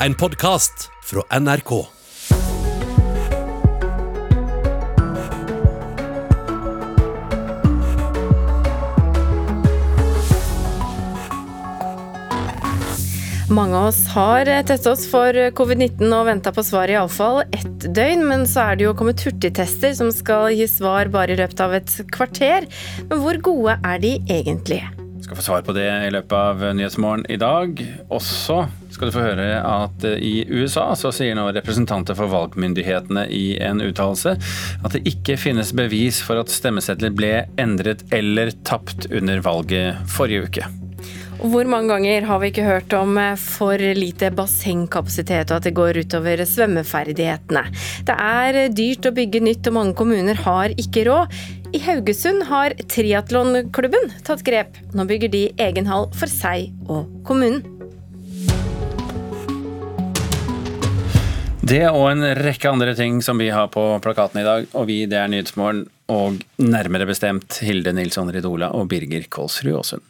en podkast fra NRK. Mange av oss har testet oss for covid-19 og venta på svar i iallfall ett døgn, men så er det jo kommet hurtigtester som skal gi svar bare i løpet av et kvarter. Men hvor gode er de egentlig? skal få svar på det i løpet av Nyhetsmorgen i dag. Også skal du få høre at i USA så sier nå representanter for valgmyndighetene i en uttalelse at det ikke finnes bevis for at stemmesedler ble endret eller tapt under valget forrige uke. Hvor mange ganger har vi ikke hørt om for lite bassengkapasitet og at det går utover svømmeferdighetene? Det er dyrt å bygge nytt og mange kommuner har ikke råd. I Haugesund har triatlonklubben tatt grep. Nå bygger de egen hall for seg og kommunen. Det og en rekke andre ting som vi har på plakaten i dag. Og vi, det er Nyhetsmorgen og nærmere bestemt Hilde Nilsson Ridola og Birger Kolsrud Aasund.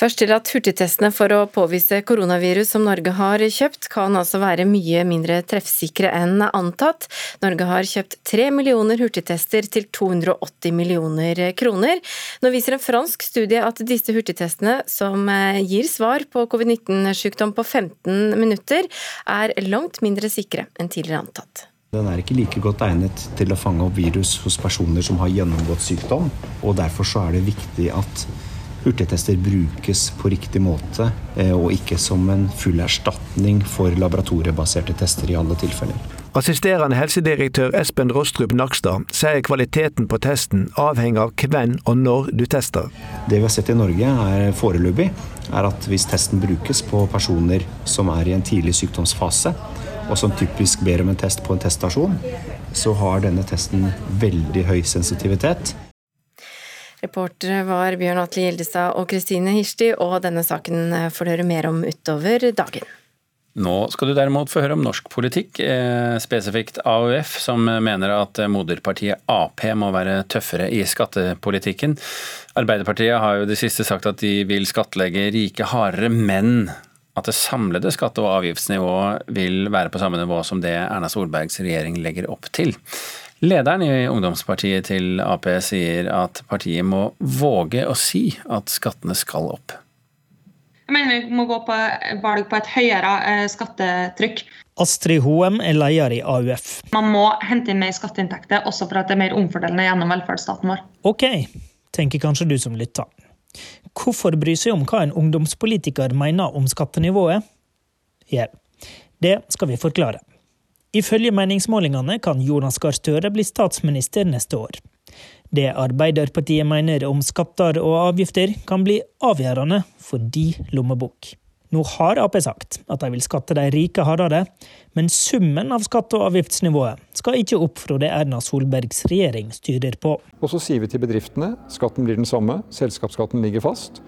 Først til at hurtigtestene for å påvise koronavirus som Norge har kjøpt, kan altså være mye mindre treffsikre enn antatt. Norge har kjøpt tre millioner hurtigtester til 280 millioner kroner. Nå viser en fransk studie at disse hurtigtestene, som eh, gir svar på covid-19-sykdom på 15 minutter, er langt mindre sikre enn tidligere antatt. Den er ikke like godt egnet til å fange opp virus hos personer som har gjennomgått sykdom. og Derfor så er det viktig at hurtigtester brukes på riktig måte, eh, og ikke som en full erstatning for laboratoriebaserte tester i alle tilfeller. Assisterende helsedirektør Espen Rostrup Nakstad sier kvaliteten på testen avhenger av hvem og når du tester. Det vi har sett i Norge er foreløpig er at hvis testen brukes på personer som er i en tidlig sykdomsfase, og som typisk ber om en test på en teststasjon, så har denne testen veldig høy sensitivitet. Reportere var Bjørn Atle Gildestad og Kristine Hirsti, og denne saken får du høre mer om utover dagen. Nå skal du derimot få høre om norsk politikk, eh, spesifikt AUF, som mener at moderpartiet Ap må være tøffere i skattepolitikken. Arbeiderpartiet har jo det siste sagt at de vil skattlegge rike hardere, men at det samlede skatte- og avgiftsnivået vil være på samme nivå som det Erna Solbergs regjering legger opp til. Lederen i ungdomspartiet til Ap sier at partiet må våge å si at skattene skal opp. Jeg mener vi må gå på valg på et høyere eh, skattetrykk. Astrid Hoem er leder i AUF. Man må hente inn mer skatteinntekter, også for at det er mer omfordelende gjennom velferdsstaten vår. Ok, tenker kanskje du som lytter. Hvorfor bry seg om hva en ungdomspolitiker mener om skattenivået? Ja, det skal vi forklare. Ifølge meningsmålingene kan Jonas Gahr Støre bli statsminister neste år. Det Arbeiderpartiet mener om skatter og avgifter, kan bli avgjørende for de lommebok. Nå har Ap sagt at de vil skatte de rike hardere, men summen av skatte- og avgiftsnivået skal ikke opp fra det Erna Solbergs regjering styrer på. Og så sier vi til bedriftene skatten blir den samme, selskapsskatten ligger fast.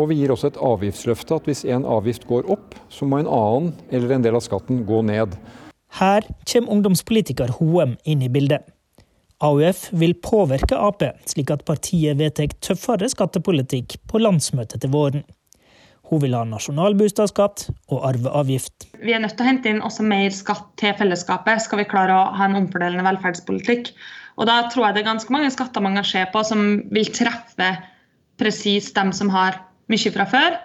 Og vi gir også et avgiftsløfte at hvis en avgift går opp, så må en annen eller en del av skatten gå ned. Her kommer ungdomspolitiker Hoem inn i bildet. AUF vil påvirke Ap, slik at partiet vedtar tøffere skattepolitikk på landsmøtet til våren. Hun vil ha nasjonal boligskatt og arveavgift. Vi er nødt til å hente inn også mer skatt til fellesskapet, skal vi klare å ha en omfordelende velferdspolitikk. Og Da tror jeg det er ganske mange skatter man kan se på som vil treffe presis dem som har mye fra før,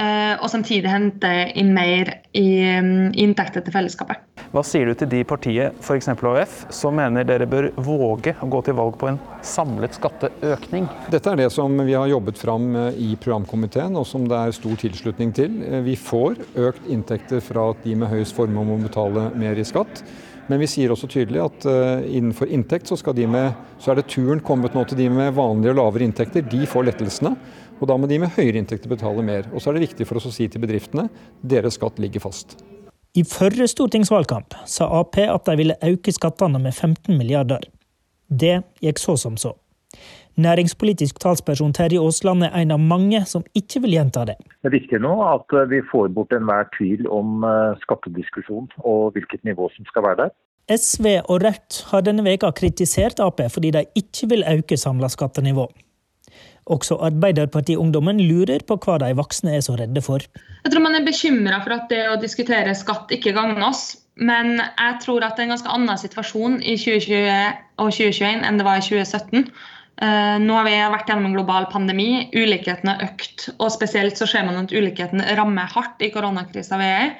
og samtidig hente inn mer i mm, inntekter til fellesskapet. Hva sier du til de partiet, f.eks. AUF, som mener dere bør våge å gå til valg på en samlet skatteøkning? Dette er det som vi har jobbet fram eh, i programkomiteen, og som det er stor tilslutning til. Eh, vi får økt inntekter fra at de med høyest formue må betale mer i skatt. Men vi sier også tydelig at innenfor inntekt så, med, så er det turen kommet nå til de med vanlige og lavere inntekter. De får lettelsene. Og Da må de med høyere inntekter betale mer. Og så er det viktig for oss å si til bedriftene deres skatt ligger fast. I forrige stortingsvalgkamp sa Ap at de ville øke skattene med 15 milliarder. Det gikk så som så. Næringspolitisk talsperson Terje Aasland er en av mange som ikke vil gjenta det. Det er viktig nå at vi får bort enhver tvil om eh, skattediskusjon og hvilket nivå som skal være der. SV og Rødt har denne veka kritisert Ap fordi de ikke vil øke samla skattenivå. Også Arbeiderpartiungdommen lurer på hva de voksne er så redde for. Jeg tror man er bekymra for at det å diskutere skatt ikke gagner oss. Men jeg tror at det er en ganske annen situasjon i 2020 og 2021 enn det var i 2017. Eh, nå har vi vært gjennom en global pandemi, ulikheten har økt. Og spesielt så ser man at ulikheten rammer hardt i koronakrisa vi er i.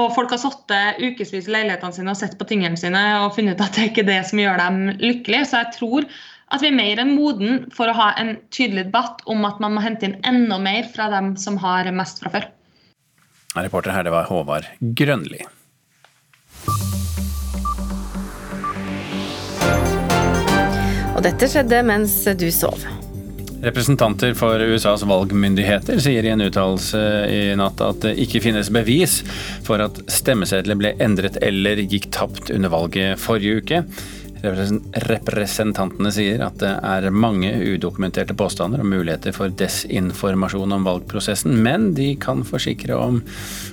Og folk har sittet ukevis i leilighetene sine og sett på tingene sine og funnet ut at det er ikke det som gjør dem lykkelige. Så jeg tror at vi er mer enn moden for å ha en tydelig debatt om at man må hente inn enda mer fra dem som har mest fra før. Reporter her, det var Håvard Grønli. Og dette skjedde mens du sov. Representanter for USAs valgmyndigheter sier i en uttalelse i natt at det ikke finnes bevis for at stemmesedler ble endret eller gikk tapt under valget forrige uke. Representantene sier at det er mange udokumenterte påstander og muligheter for desinformasjon om valgprosessen, men de kan forsikre om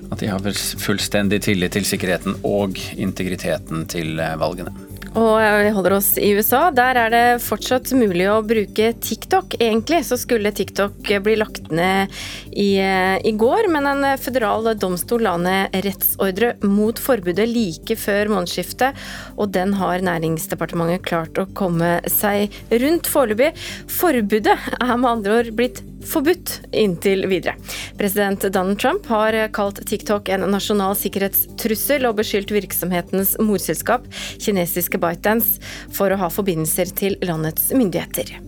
at de har fullstendig tillit til sikkerheten og integriteten til valgene. Og vi holder oss i USA. Der er det fortsatt mulig å bruke TikTok. Egentlig så skulle TikTok bli lagt ned i, i går, men en føderal domstol la ned rettsordre mot forbudet like før månedsskiftet, og den har Næringsdepartementet klart å komme seg rundt foreløpig. Forbudet er med andre ord blitt forbudt inntil videre. President Donald Trump har kalt TikTok en nasjonal sikkerhetstrussel og beskyldt virksomhetens morselskap, kinesiske ByteDance, for å ha forbindelser til landets myndigheter.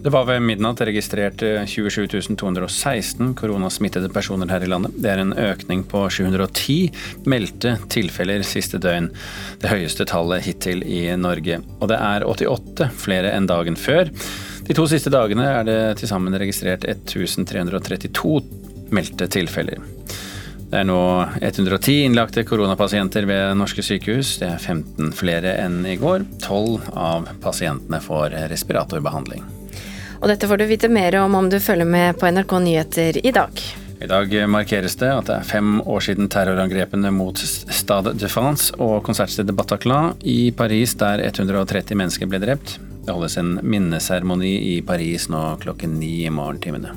Det var ved midnatt registrert 27 216 koronasmittede personer her i landet. Det er en økning på 710 meldte tilfeller siste døgn. Det høyeste tallet hittil i Norge. Og det er 88 flere enn dagen før. De to siste dagene er det til sammen registrert 1332 meldte tilfeller. Det er nå 110 innlagte koronapasienter ved norske sykehus. Det er 15 flere enn i går. 12 av pasientene får respiratorbehandling. Og dette får du vite mer om om du følger med på NRK Nyheter i dag. I dag markeres det at det er fem år siden terrorangrepene mot Stade de France og konsertstedet Bataclan i Paris, der 130 mennesker ble drept. Det holdes en minneseremoni i Paris nå klokken ni i morgentimene.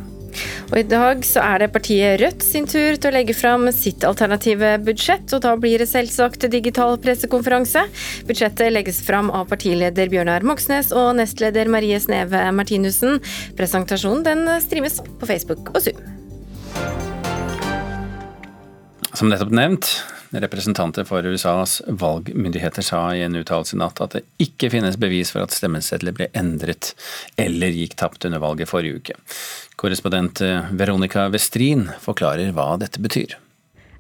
Og I dag så er det partiet Rødt sin tur til å legge fram sitt alternative budsjett. og Da blir det selvsagt digital pressekonferanse. Budsjettet legges fram av partileder Bjørnar Moxnes og nestleder Marie Sneve Martinussen. Presentasjonen den streames på Facebook og Zoom. Som nettopp nevnt, Representanter for USAs valgmyndigheter sa i en uttalelse i natt at det ikke finnes bevis for at stemmesedler ble endret eller gikk tapt under valget forrige uke. Korrespondent Veronica Westrin forklarer hva dette betyr.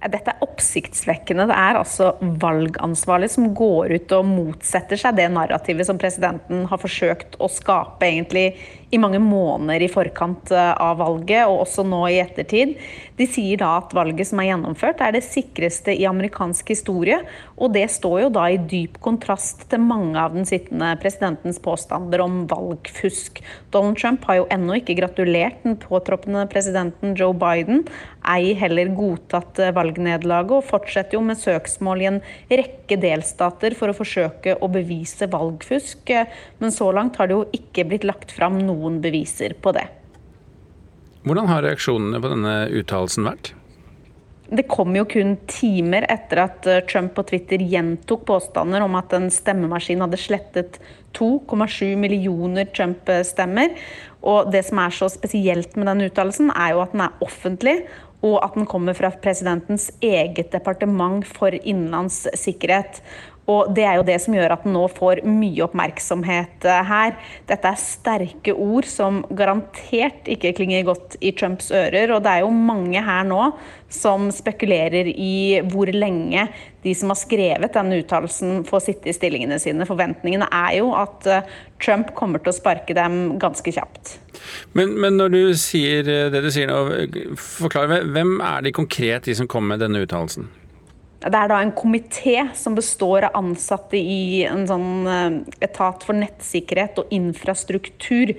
Dette er oppsiktsvekkende. Det er altså valgansvarlig som går ut og motsetter seg det narrativet som presidenten har forsøkt å skape egentlig i mange måneder i forkant eh, av valget, og også nå i ettertid. De sier da at valget som er gjennomført, er det sikreste i amerikansk historie. Og det står jo da i dyp kontrast til mange av den sittende presidentens påstander om valgfusk. Donald Trump har jo ennå ikke gratulert den påtroppende presidenten Joe Biden, ei heller godtatt eh, valgnederlaget, og fortsetter jo med søksmål i en rekke delstater for å forsøke å bevise valgfusk. Men så langt har det jo ikke blitt lagt fram noe noen beviser på det. Hvordan har reaksjonene på denne uttalelsen vært? Det kom jo kun timer etter at eh, Trump på Twitter gjentok påstander om at en stemmemaskin hadde slettet 2,7 millioner Trump-stemmer. Og det som er så spesielt med den uttalelsen, er jo at den er offentlig, og at den kommer fra presidentens eget departement for innenlands sikkerhet. Og Det er jo det som gjør at den nå får mye oppmerksomhet eh, her. Dette er sterke ord som garantert ikke klinger godt i Trumps ører. Og det er jo mange her nå som spekulerer i hvor lenge de som har skrevet denne uttalelsen, får sitte i stillingene sine. Forventningene er jo at eh, Trump kommer til å sparke dem ganske kjapt. Men, men når du sier eh, det du sier nå, forklar meg, hvem er de konkret, de som kommer med denne uttalelsen? Det er da en komité som består av ansatte i en sånn eh, etat for nettsikkerhet og infrastruktur,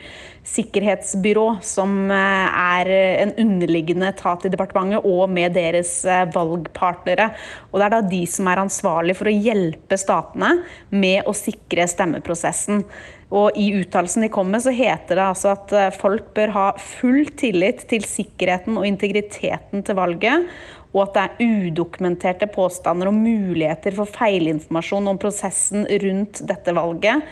sikkerhetsbyrå, som eh, er en underliggende etat i departementet, og med deres eh, valgpartnere. Og Det er da de som er ansvarlig for å hjelpe statene med å sikre stemmeprosessen. Og I uttalelsen de kom med, så heter det altså at folk bør ha full tillit til sikkerheten og integriteten til valget, og at det er udokumenterte påstander og muligheter for feilinformasjon om prosessen rundt dette valget.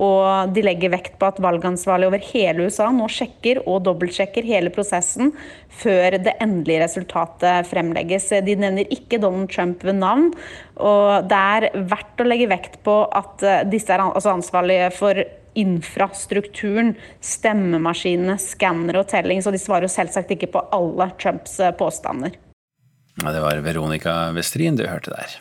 Og de legger vekt på at valgansvarlige over hele USA nå sjekker og dobbeltsjekker hele prosessen før det endelige resultatet fremlegges. De nevner ikke Donald Trump ved navn. Og det er verdt å legge vekt på at eh, disse er altså ansvarlige for infrastrukturen, stemmemaskinene, skannere og telling, så de svarer selvsagt ikke på alle Trumps eh, påstander. Ja, det var Veronica Westrin du hørte der.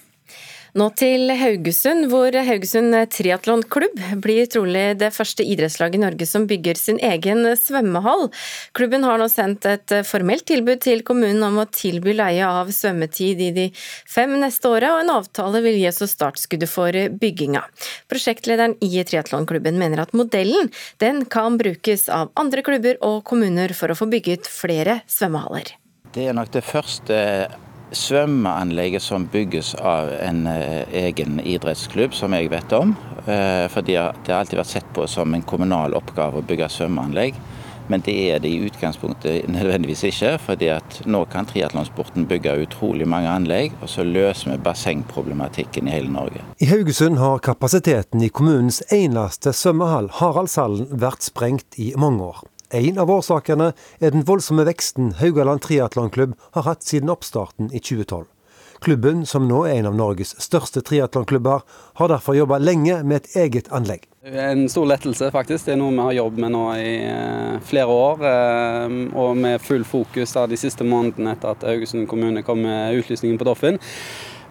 Nå til Haugesund, hvor Haugesund triatlonklubb blir trolig det første idrettslaget i Norge som bygger sin egen svømmehall. Klubben har nå sendt et formelt tilbud til kommunen om å tilby leie av svømmetid i de fem neste åra, og en avtale vil gi oss startskuddet for bygginga. Prosjektlederen i triatlonklubben mener at modellen den kan brukes av andre klubber og kommuner for å få bygget flere svømmehaller. Det er nok det første svømmeanlegget som bygges av en eh, egen idrettsklubb, som jeg vet om. Eh, fordi det har alltid vært sett på som en kommunal oppgave å bygge svømmeanlegg. Men det er det i utgangspunktet nødvendigvis ikke. fordi at nå kan triatlonsporten bygge utrolig mange anlegg, og så løser vi bassengproblematikken i hele Norge. I Haugesund har kapasiteten i kommunens eneste svømmehall, Haraldshallen, vært sprengt i mange år. En av årsakene er den voldsomme veksten Haugaland triatlonklubb har hatt siden oppstarten i 2012. Klubben, som nå er en av Norges største triatlonklubber, har derfor jobba lenge med et eget anlegg. En stor lettelse, faktisk. Det er noe vi har jobbet med nå i eh, flere år. Eh, og med full fokus de siste månedene etter at Haugesund kommune kom med utlysningen på Doffen.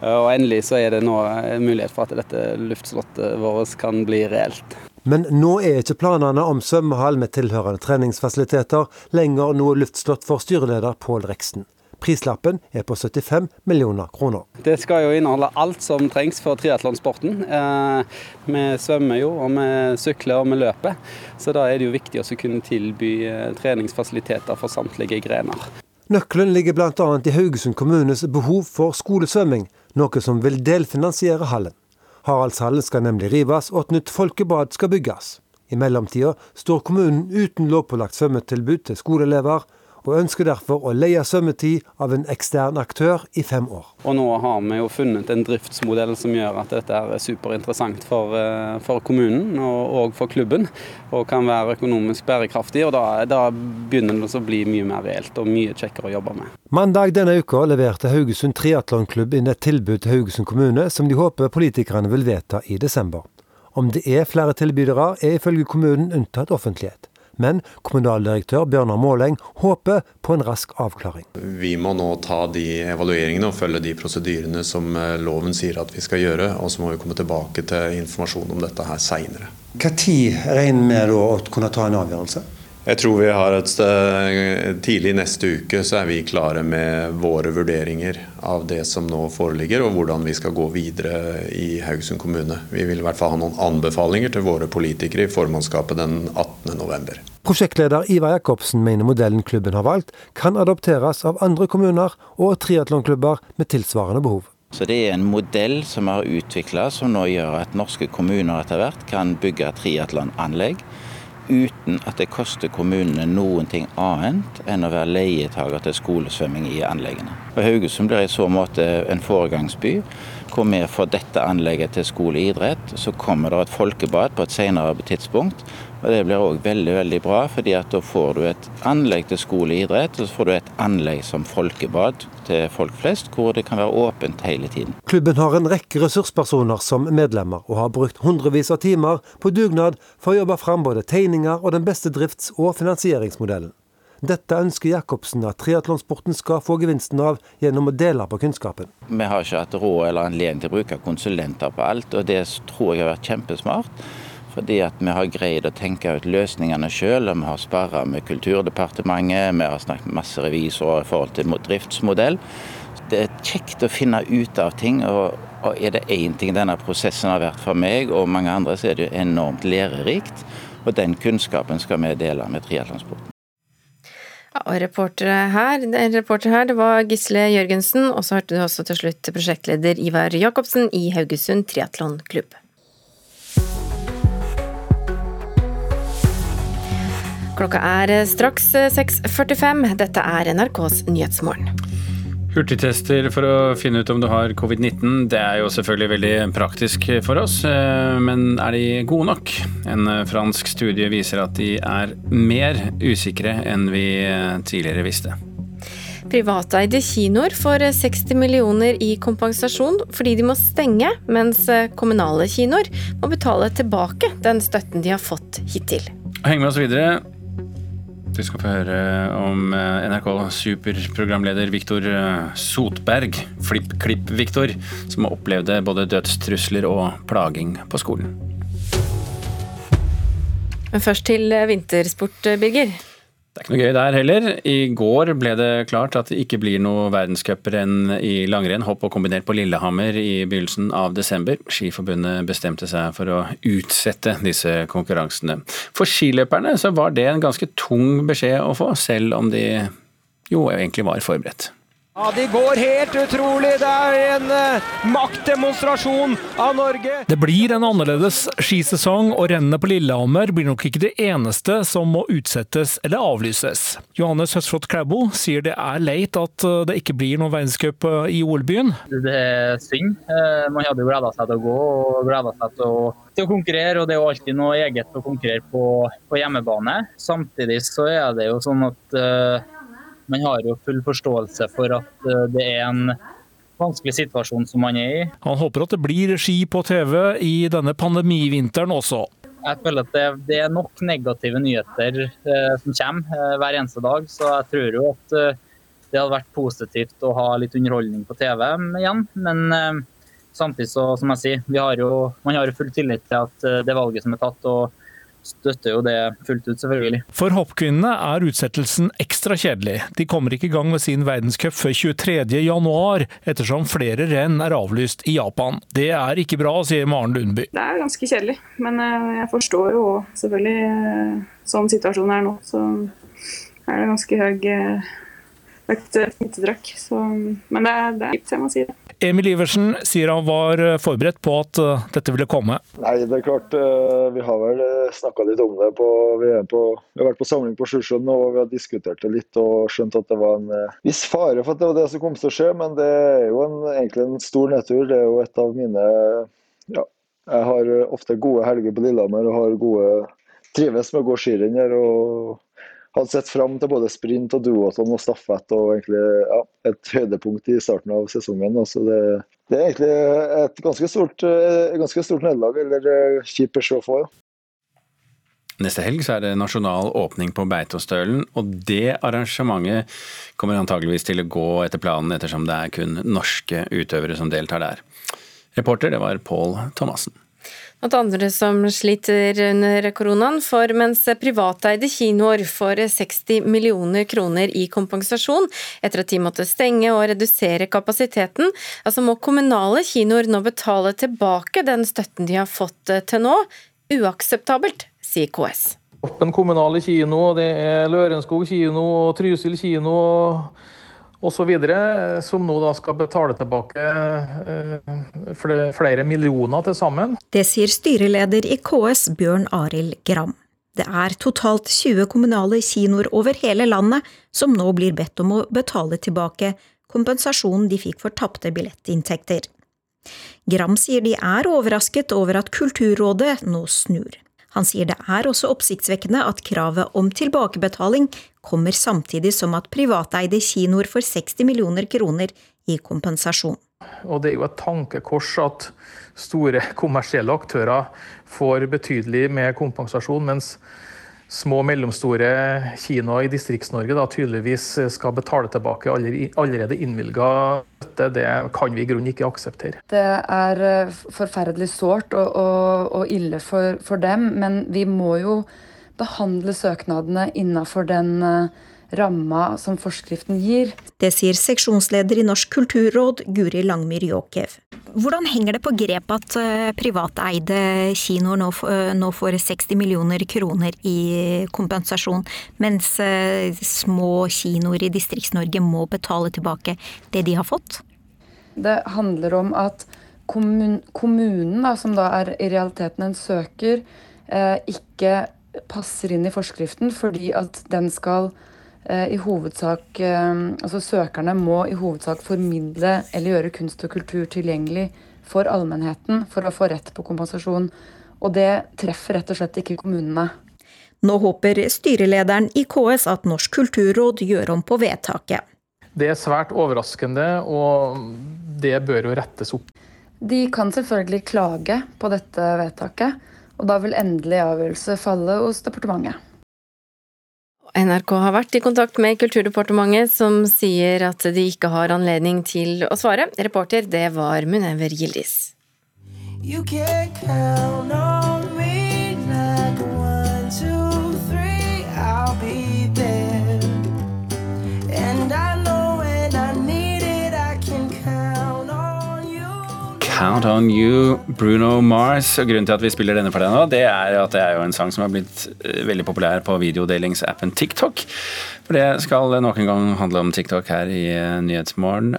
Eh, og endelig så er det nå mulighet for at dette luftslottet vårt kan bli reelt. Men nå er ikke planene om svømmehall med tilhørende treningsfasiliteter lenger noe luftslott for styreleder Pål Reksten. Prislappen er på 75 millioner kroner. Det skal jo inneholde alt som trengs for triatlonsporten. Eh, vi svømmer jo, og vi sykler og vi løper. Så da er det jo viktig å kunne tilby eh, treningsfasiliteter for samtlige grener. Nøkkelen ligger bl.a. i Haugesund kommunes behov for skolesvømming, noe som vil delfinansiere hallen. Haraldshallen skal nemlig rives, og et nytt folkebad skal bygges. I mellomtida står kommunen uten lovpålagt svømmetilbud til skoleelever, og ønsker derfor å leie svømmetid av en ekstern aktør i fem år. Og Nå har vi jo funnet en driftsmodell som gjør at dette er superinteressant for, eh, for kommunen og, og, for klubben, og kan være økonomisk bærekraftig. og Da, da begynner det å bli mye mer reelt og mye kjekkere å jobbe med. Mandag denne uka leverte Haugesund triatlonklubb inn et tilbud til Haugesund kommune som de håper politikerne vil vedta i desember. Om det er flere tilbydere, er ifølge kommunen unntatt offentlighet men kommunaldirektør Bjørnar Måleng håper på en rask avklaring. Vi må nå ta de evalueringene og følge de prosedyrene som eh, loven sier at vi skal gjøre, og så må vi komme tilbake til informasjon om dette her seinere. Når regner vi med å kunne ta en avgjørelse? Jeg tror vi har et sted, Tidlig neste uke så er vi klare med våre vurderinger av det som nå foreligger, og hvordan vi skal gå videre i Haugesund kommune. Vi vil i hvert fall ha noen anbefalinger til våre politikere i formannskapet den 18.11. Prosjektleder Ivar Jacobsen mener modellen klubben har valgt, kan adopteres av andre kommuner og triatlonklubber med tilsvarende behov. Så Det er en modell som vi har utvikla som nå gjør at norske kommuner etter hvert kan bygge triatlonanlegg uten at det koster kommunene noen ting annet enn å være leietager til skolesvømming i anleggene. Og Haugesund blir i så måte en foregangsby hvor vi får dette anlegget til skoleidrett. Så kommer det et folkebad på et senere tidspunkt. Og Det blir òg veldig veldig bra, fordi at da får du et anlegg til skoleidrett, og så får du et anlegg som folkebad til folk flest, hvor det kan være åpent hele tiden. Klubben har en rekke ressurspersoner som medlemmer, og har brukt hundrevis av timer på dugnad for å jobbe fram både tegninger og den beste drifts- og finansieringsmodellen. Dette ønsker Jacobsen at triatlonsporten skal få gevinsten av gjennom å dele på kunnskapen. Vi har ikke hatt råd eller anledning til å bruke konsulenter på alt, og det tror jeg har vært kjempesmart. Fordi at vi har greid å tenke ut løsningene sjøl. Vi har sparra med Kulturdepartementet, vi har snakket med masse revisorer i forhold til driftsmodell. det er kjekt å finne ut av ting. og, og er det én ting denne prosessen har vært for meg og mange andre, så er det jo enormt lærerikt. Og den kunnskapen skal vi dele med triatlonsporten. Ja, og reporter her, reporter her, det var Gisle Jørgensen, og så hørte du også til slutt prosjektleder Ivar Jacobsen i Haugesund triatlonklubb. Klokka er straks 6.45. Dette er NRKs Nyhetsmorgen. Hurtigtester for å finne ut om du har covid-19, det er jo selvfølgelig veldig praktisk for oss, eh, men er de gode nok? En fransk studie viser at de er mer usikre enn vi tidligere visste. Privateide kinoer får 60 millioner i kompensasjon fordi de må stenge, mens kommunale kinoer må betale tilbake den støtten de har fått hittil. Heng med oss videre. Du skal få høre om eh, NRK superprogramleder Viktor eh, Sotberg, FlippKlipp-Viktor, som opplevde både dødstrusler og plaging på skolen. Men først til vintersport, Birger. Det er ikke noe gøy der heller. I går ble det klart at det ikke blir noe verdenscuprenn i langrenn, hopp og kombinert på Lillehammer i begynnelsen av desember. Skiforbundet bestemte seg for å utsette disse konkurransene. For skiløperne så var det en ganske tung beskjed å få, selv om de jo egentlig var forberedt. Ja, De går helt utrolig. Det er en uh, maktdemonstrasjon av Norge. Det blir en annerledes skisesong, og rennet på Lillehammer blir nok ikke det eneste som må utsettes eller avlyses. Johannes Høsflot Klæbo sier det er leit at eh, det ikke blir noen verdenscup eh, i OL-byen. Det er synd. Man hadde jo gleda seg til å gå og gleda seg til å, til å, konkurrere, og det er jo alltid noe eget å konkurrere på, på hjemmebane. Samtidig så er det jo sånn at uh, man har jo full forståelse for at eh, det er en vanskelig situasjon som man er i. Han håper at det blir ski på TV i denne pandemivinteren også. Jeg føler at det, det er nok negative nyheter eh, som kommer eh, hver eneste dag, så jeg tror jo at eh, det hadde vært positivt å ha litt underholdning på TV igjen. Men samtidig så, som jeg sier, har jo, man har jo full tillit til at det valget som er tatt. og støtter jo det fullt ut, selvfølgelig. For hoppkvinnene er utsettelsen ekstra kjedelig. De kommer ikke i gang med sin verdenscup før 23.1, ettersom flere renn er avlyst i Japan. Det er ikke bra, sier Maren Lundby. Det er ganske kjedelig, men eh, jeg forstår jo selvfølgelig eh, sånn situasjonen er nå. Så er det ganske høy økt eh, smittetrykk. Men det er, det er kjipt, jeg må si det. Emil Iversen sier han var forberedt på at uh, dette ville komme. Nei, det er klart. Uh, vi har vel snakka litt om det. På, vi, på, vi, har vært på samling på Sjusjøen og vi har diskutert det litt og skjønt at det var en viss fare for at det var det som kom til å skje. Men det er jo en, egentlig en stor nedtur. Det er jo et av mine ja, Jeg har ofte gode helger på Lillehammer og har gode trives med å gå skirenn her. og hadde sett fram til både sprint og duoton og stafett og egentlig ja, et høydepunkt i starten av sesongen. Altså det, det, er egentlig et ganske stort, ganske stort nederlag, eller kjip beskjed å få. Ja. Neste helg så er det nasjonal åpning på Beitostølen, og det arrangementet kommer antageligvis til å gå etter planen, ettersom det er kun norske utøvere som deltar der. Reporter det var Pål Thomassen. At andre som sliter under koronaen, for mens privateide kinoer får 60 millioner kroner i kompensasjon etter at de måtte stenge og redusere kapasiteten, altså må kommunale kinoer nå betale tilbake den støtten de har fått til nå. Uakseptabelt, sier KS. Oppen kommunale kino, det er Lørenskog kino og Trysil kino osv., som nå da skal betale tilbake eh, flere millioner til sammen. Det sier styreleder i KS Bjørn Arild Gram. Det er totalt 20 kommunale kinoer over hele landet som nå blir bedt om å betale tilbake kompensasjonen de fikk for tapte billettinntekter. Gram sier de er overrasket over at Kulturrådet nå snur. Han sier det er også oppsiktsvekkende at kravet om tilbakebetaling kommer samtidig som at privateide kinoer får 60 millioner kroner i kompensasjon. Og Det er jo et tankekors at store kommersielle aktører får betydelig med kompensasjon, mens små og mellomstore kinoer i Distrikts-Norge tydeligvis skal betale tilbake allerede innvilga støtte. Det kan vi i grunnen ikke akseptere. Det er eh, forferdelig sårt og, og, og, ille for, for, dem, men vi må jo behandle søknadene innenfor den eh, ramma som forskriften gir. Det sier seksjonsleder i Norsk kulturråd, Guri Langmyr Jåkev. Hvordan henger det på grep at eh, privateide kinoer nå, eh, nå får 60 millioner kroner i kompensasjon, mens små kinoer i Distrikts-Norge må betale tilbake det de har fått? Det handler om at kommun, kommunen, da, som da er i realiteten en søker, eh, ikke passer inn i forskriften fordi at den skal Eh, i hovedsak eh, Altså søkerne må i hovedsak formidle eller gjøre kunst og kultur tilgjengelig for allmennheten for å få rett på kompensasjon. Og det treffer rett og slett ikke kommunene. Nå håper styrelederen i KS at Norsk kulturråd gjør om på vedtaket. Det er svært overraskende, og det bør jo rettes opp. De kan selvfølgelig klage på dette vedtaket, og da vil endelig avgjørelse falle hos departementet. NRK har vært i kontakt med Kulturdepartementet, som sier at de ikke har anledning til å svare. Reporter, det var Munever Gildis. You can't count on me like Count On You, Bruno Mars. Og Grunnen til at vi spiller denne for deg nå, det er at det er jo en sang som har blitt eh, veldig populær på videodelingsappen TikTok. For det skal nok en gang handle om TikTok her i eh, Nyhetsmorgen.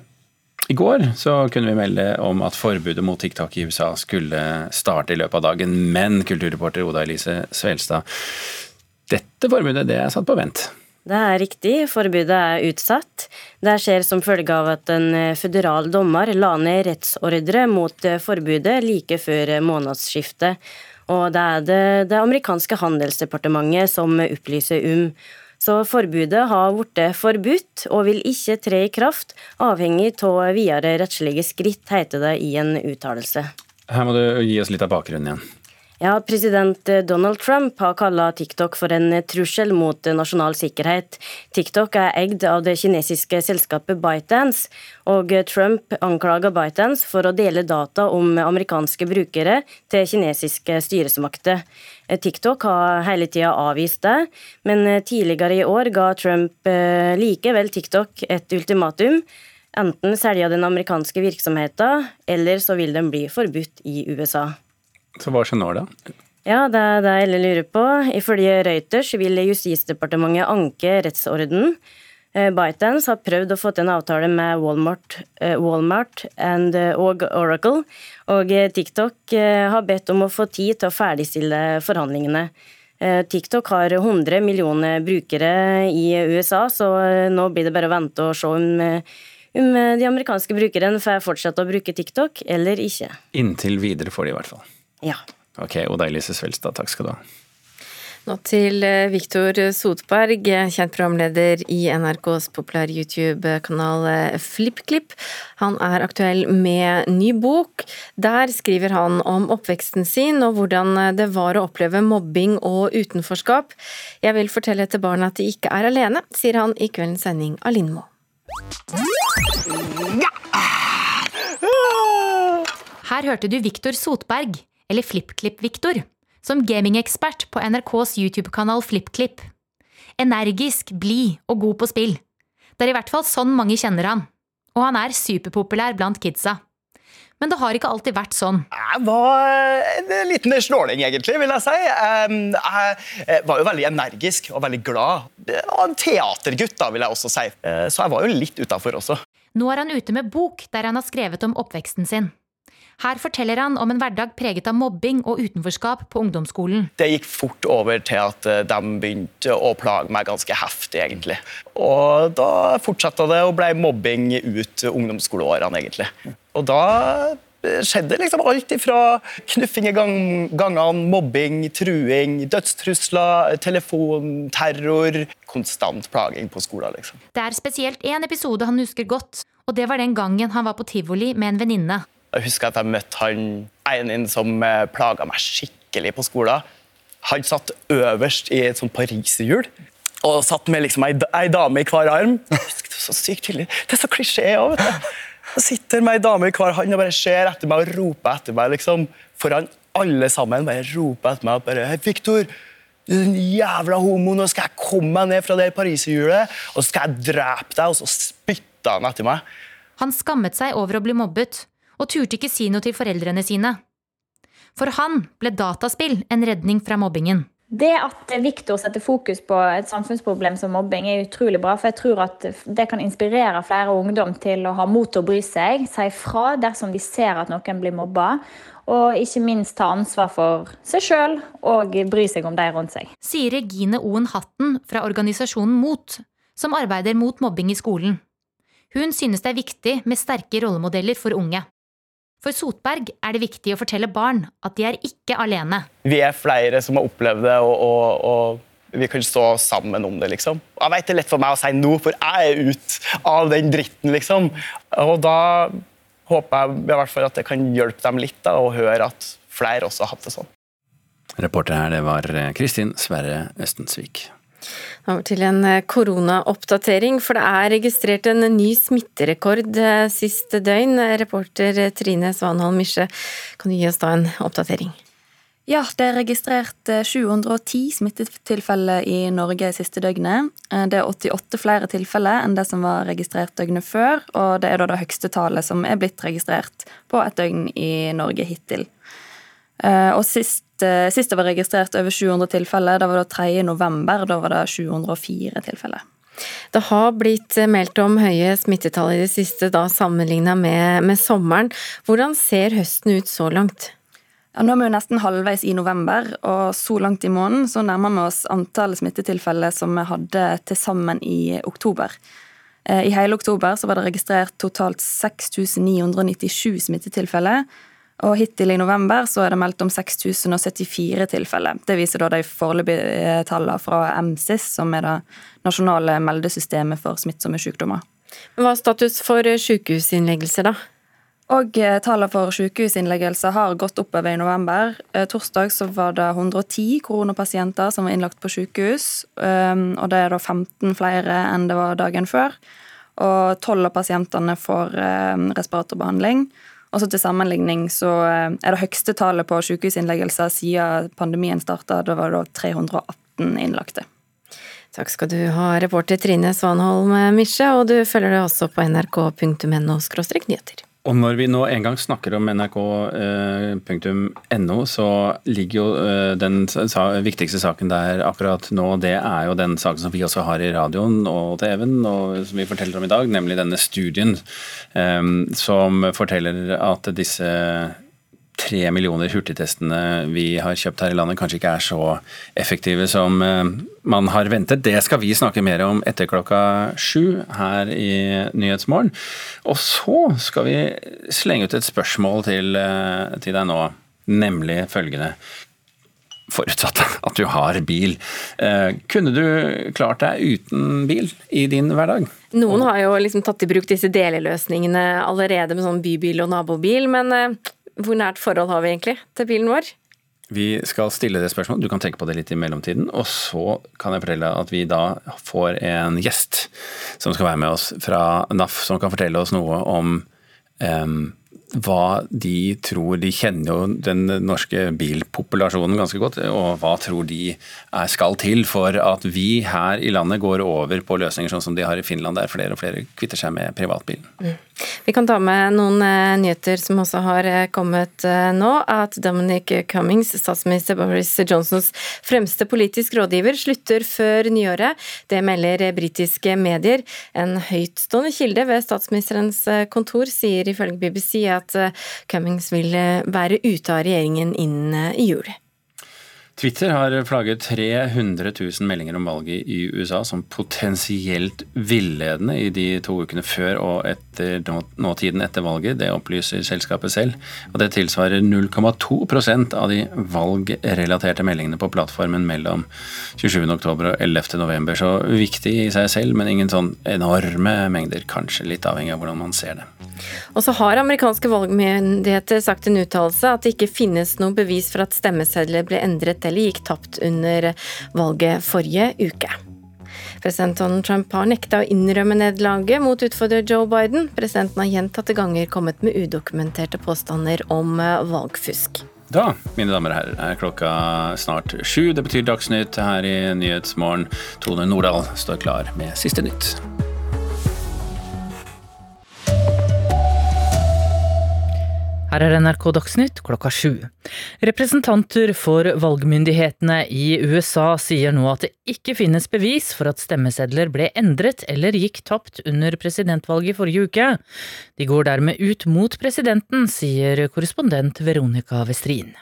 I går så kunne vi melde om at forbudet mot TikTok i USA skulle starte i løpet av dagen, men kulturreporter Oda Elise Svelstad, dette forbudet det er satt på vent. Det er riktig, forbudet er utsatt. Det skjer som følge av at en eh, føderal dommer la ned rettsordre mot eh, forbudet like før eh, månedsskiftet. Og det er det, det amerikanske handelsdepartementet som opplyser om. Så forbudet har blitt forbudt og vil ikke tre i kraft, avhengig av videre rettslige skritt, heter det i en uttalelse. Her må du gi oss litt av bakgrunnen igjen. Ja, President Donald Trump har kalla TikTok for en trussel mot nasjonal sikkerhet. TikTok er eid av det kinesiske selskapet ByteDance, og Trump anklager ByteDance for å dele data om amerikanske brukere til kinesiske styresmakter. TikTok har hele tida avvist det, men tidligere i år ga Trump eh, likevel TikTok et ultimatum. Enten selge den amerikanske virksomheten, eller så vil den bli forbudt i USA. Så hva skjer nå, da? Ja, det er det jeg lurer på. Ifølge Reuters vil Justisdepartementet anke rettsorden. Eh, ByteDance har prøvd å få til en avtale med Walmart, eh, Walmart and, eh, og Oracle, og TikTok har bedt om å få tid til å ferdigstille forhandlingene. TikTok har 100 millioner brukere i USA, så nå blir det bare å vente og se om, om de amerikanske brukerne får fortsette å bruke TikTok eller ikke. Inntil videre får de i hvert fall. Ja. Ok, Oda Elise Svelstad, takk skal du ha. Nå til eh, Viktor Sotberg, kjent programleder i NRKs populære YouTube-kanal eh, FlippKlipp. Han er aktuell med ny bok. Der skriver han om oppveksten sin og hvordan det var å oppleve mobbing og utenforskap. Jeg vil fortelle til barna at de ikke er alene, sier han i kveldens sending av Lindmo. Her hørte du Viktor Sotberg eller FlippKlipp-Viktor, som gamingekspert på NRKs YouTube-kanal FlippKlipp. Energisk, blid og god på spill. Det er i hvert fall sånn mange kjenner han. Og han er superpopulær blant kidsa. Men det har ikke alltid vært sånn. Jeg var en liten snåling, egentlig, vil jeg si. Jeg var jo veldig energisk og veldig glad. En teatergutt, da, vil jeg også si. Eh, så jeg var jo litt utafor også. Nå er han ute med bok der han har skrevet om oppveksten sin. Her forteller han om en hverdag preget av mobbing og utenforskap på ungdomsskolen. Det gikk fort over til at eh, de begynte å plage meg ganske heftig, egentlig. Og da fortsatte det og ble mobbing ut ungdomsskoleårene, egentlig. Og da skjedde liksom alt ifra knuffing i gang, gangene, mobbing, truing, dødstrusler, telefon, terror Konstant plaging på skolen. liksom. Det er spesielt én episode han husker godt, og det var den gangen han var på tivoli med en venninne. Jeg husker at jeg møtte han en som eh, plaga meg skikkelig på skolen. Han satt øverst i et sånt pariserhjul og satt med liksom ei, ei dame i hver arm. Jeg husker Det så sykt tydelig. Det er så klisjé òg, vet du. Jeg sitter med ei dame i hver hånd og bare ser etter meg og roper etter meg liksom, foran alle sammen. bare roper etter meg og bare hey, er den jævla homo, nå skal jeg komme meg ned fra det pariserhjulet, og så skal jeg drepe deg, og så spytta han etter meg. Han skammet seg over å bli mobbet, og turte ikke si noe til foreldrene sine. For han ble dataspill en redning fra mobbingen. Det at Viktor setter fokus på et samfunnsproblem som mobbing, er utrolig bra. For jeg tror at det kan inspirere flere ungdom til å ha mot til å bry seg, si fra dersom de ser at noen blir mobba. Og ikke minst ta ansvar for seg sjøl og bry seg om de rundt seg. Sier Regine Oen Hatten fra organisasjonen MOT, som arbeider mot mobbing i skolen. Hun synes det er viktig med sterke rollemodeller for unge. For Sotberg er det viktig å fortelle barn at de er ikke alene. Vi er flere som har opplevd det, og, og, og vi kan stå sammen om det. liksom. Jeg vet det er lett for meg å si nå, for jeg er ute av den dritten, liksom. Og da håper jeg i hvert fall at det kan hjelpe dem litt da, å høre at flere også har hatt det sånn. Reporter her, det var Kristin Sverre Østensvik. Over til en eh, koronaoppdatering, for det er registrert en ny smitterekord sist siste døgn. Reporter Trine Svanholm Misje, kan du gi oss da en oppdatering? Ja, det er registrert 710 eh, smittetilfeller i Norge siste døgnet. Det er 88 flere tilfeller enn det som var registrert døgnet før, og det er da det høyeste tallet som er blitt registrert på et døgn i Norge hittil. Og sist Eh, sist det var registrert over 700 tilfeller, da var det 3. november. Da var det 704 tilfeller. Det har blitt meldt om høye smittetall i det siste, da sammenligna med, med, sommeren. Hvordan ser høsten ut så langt? Ja, nå er vi jo nesten halvveis i november, og så langt i måneden så nærmer vi oss antallet smittetilfeller som vi hadde til sammen i oktober. Eh, I hele oktober så var det registrert totalt 6997 smittetilfeller, og hittil i november så er det meldt om 6074 tilfeller. Det viser da de foreløpige tallene fra MSIS, som er det nasjonale meldesystemet for smittsomme sykdommer. Hva er status for sykehusinnleggelser, da? Og eh, Tallene for sykehusinnleggelser har gått oppover i november. Eh, torsdag så var det 110 koronapasienter som var innlagt på sykehus. Ehm, og Det er da 15 flere enn det var dagen før. Og 12 av pasientene får eh, respiratorbehandling. Og så Til sammenligning så eh, er det høyeste tallet på sykehusinnleggelser siden pandemien starta. Da var det 318 innlagte. Takk skal du ha, reporter Trine Svanholm Misje, og du følger det også på nrk.no nyheter. Og når vi nå en gang snakker om nrk.no, så ligger jo eh, den viktigste saken der akkurat nå, det er jo den saken som vi også har i radioen og TV-en, og som vi forteller om i dag, nemlig denne studien eh, som forteller at disse tre millioner hurtigtestene vi har kjøpt her i landet, kanskje ikke er så effektive som eh, man har ventet. Det skal vi snakke mer om etter klokka sju her i Nyhetsmorgen. Og så skal vi slenge ut et spørsmål til, eh, til deg nå, nemlig følgende. Forutsatt at du har bil. Eh, kunne du klart deg uten bil i din hverdag? Noen har jo liksom tatt i bruk disse deleløsningene allerede med sånn bybil og nabobil, men hvor nært forhold har vi egentlig til bilen vår? Vi skal stille det spørsmålet, du kan tenke på det litt i mellomtiden. Og så kan jeg fortelle at vi da får en gjest som skal være med oss fra NAF, som kan fortelle oss noe om um, hva de tror De kjenner jo den norske bilpopulasjonen ganske godt, og hva tror de skal til for at vi her i landet går over på løsninger sånn som de har i Finland, der flere og flere kvitter seg med privatbilen. Mm. Vi kan ta med noen eh, nyheter som også har eh, kommet eh, nå. At Dominic Cummings, statsminister Boris Johnsons fremste politisk rådgiver, slutter før nyåret. Det melder britiske medier. En høytstående kilde ved statsministerens kontor sier ifølge BBC at Cummings vil være ute av regjeringen innen jul. Twitter har flagget 300 000 meldinger om valget i USA som potensielt villedende i de to ukene før og etter nåtiden etter valget. Det opplyser selskapet selv. Og det tilsvarer 0,2% av de valgrelaterte meldingene på plattformen mellom 27.10 og 11.11. Så viktig i seg selv, men ingen sånn enorme mengder. Kanskje litt avhengig av hvordan man ser det. Og så har amerikanske valgmyndigheter sagt en uttalelse at det ikke finnes noe bevis for at stemmesedler ble endret eller gikk tapt under valget forrige uke. President Donald Trump har nekta å innrømme nederlaget mot utfordrer Joe Biden. Presidenten har gjentatte ganger kommet med udokumenterte påstander om valgfusk. Da, mine damer og herrer, er klokka snart sju. Det betyr Dagsnytt her i Nyhetsmorgen. Tone Nordahl står klar med siste nytt. Her er NRK Dagsnytt klokka sju. Representanter for valgmyndighetene i USA sier nå at det ikke finnes bevis for at stemmesedler ble endret eller gikk tapt under presidentvalget forrige uke. De går dermed ut mot presidenten, sier korrespondent Veronica Westrin.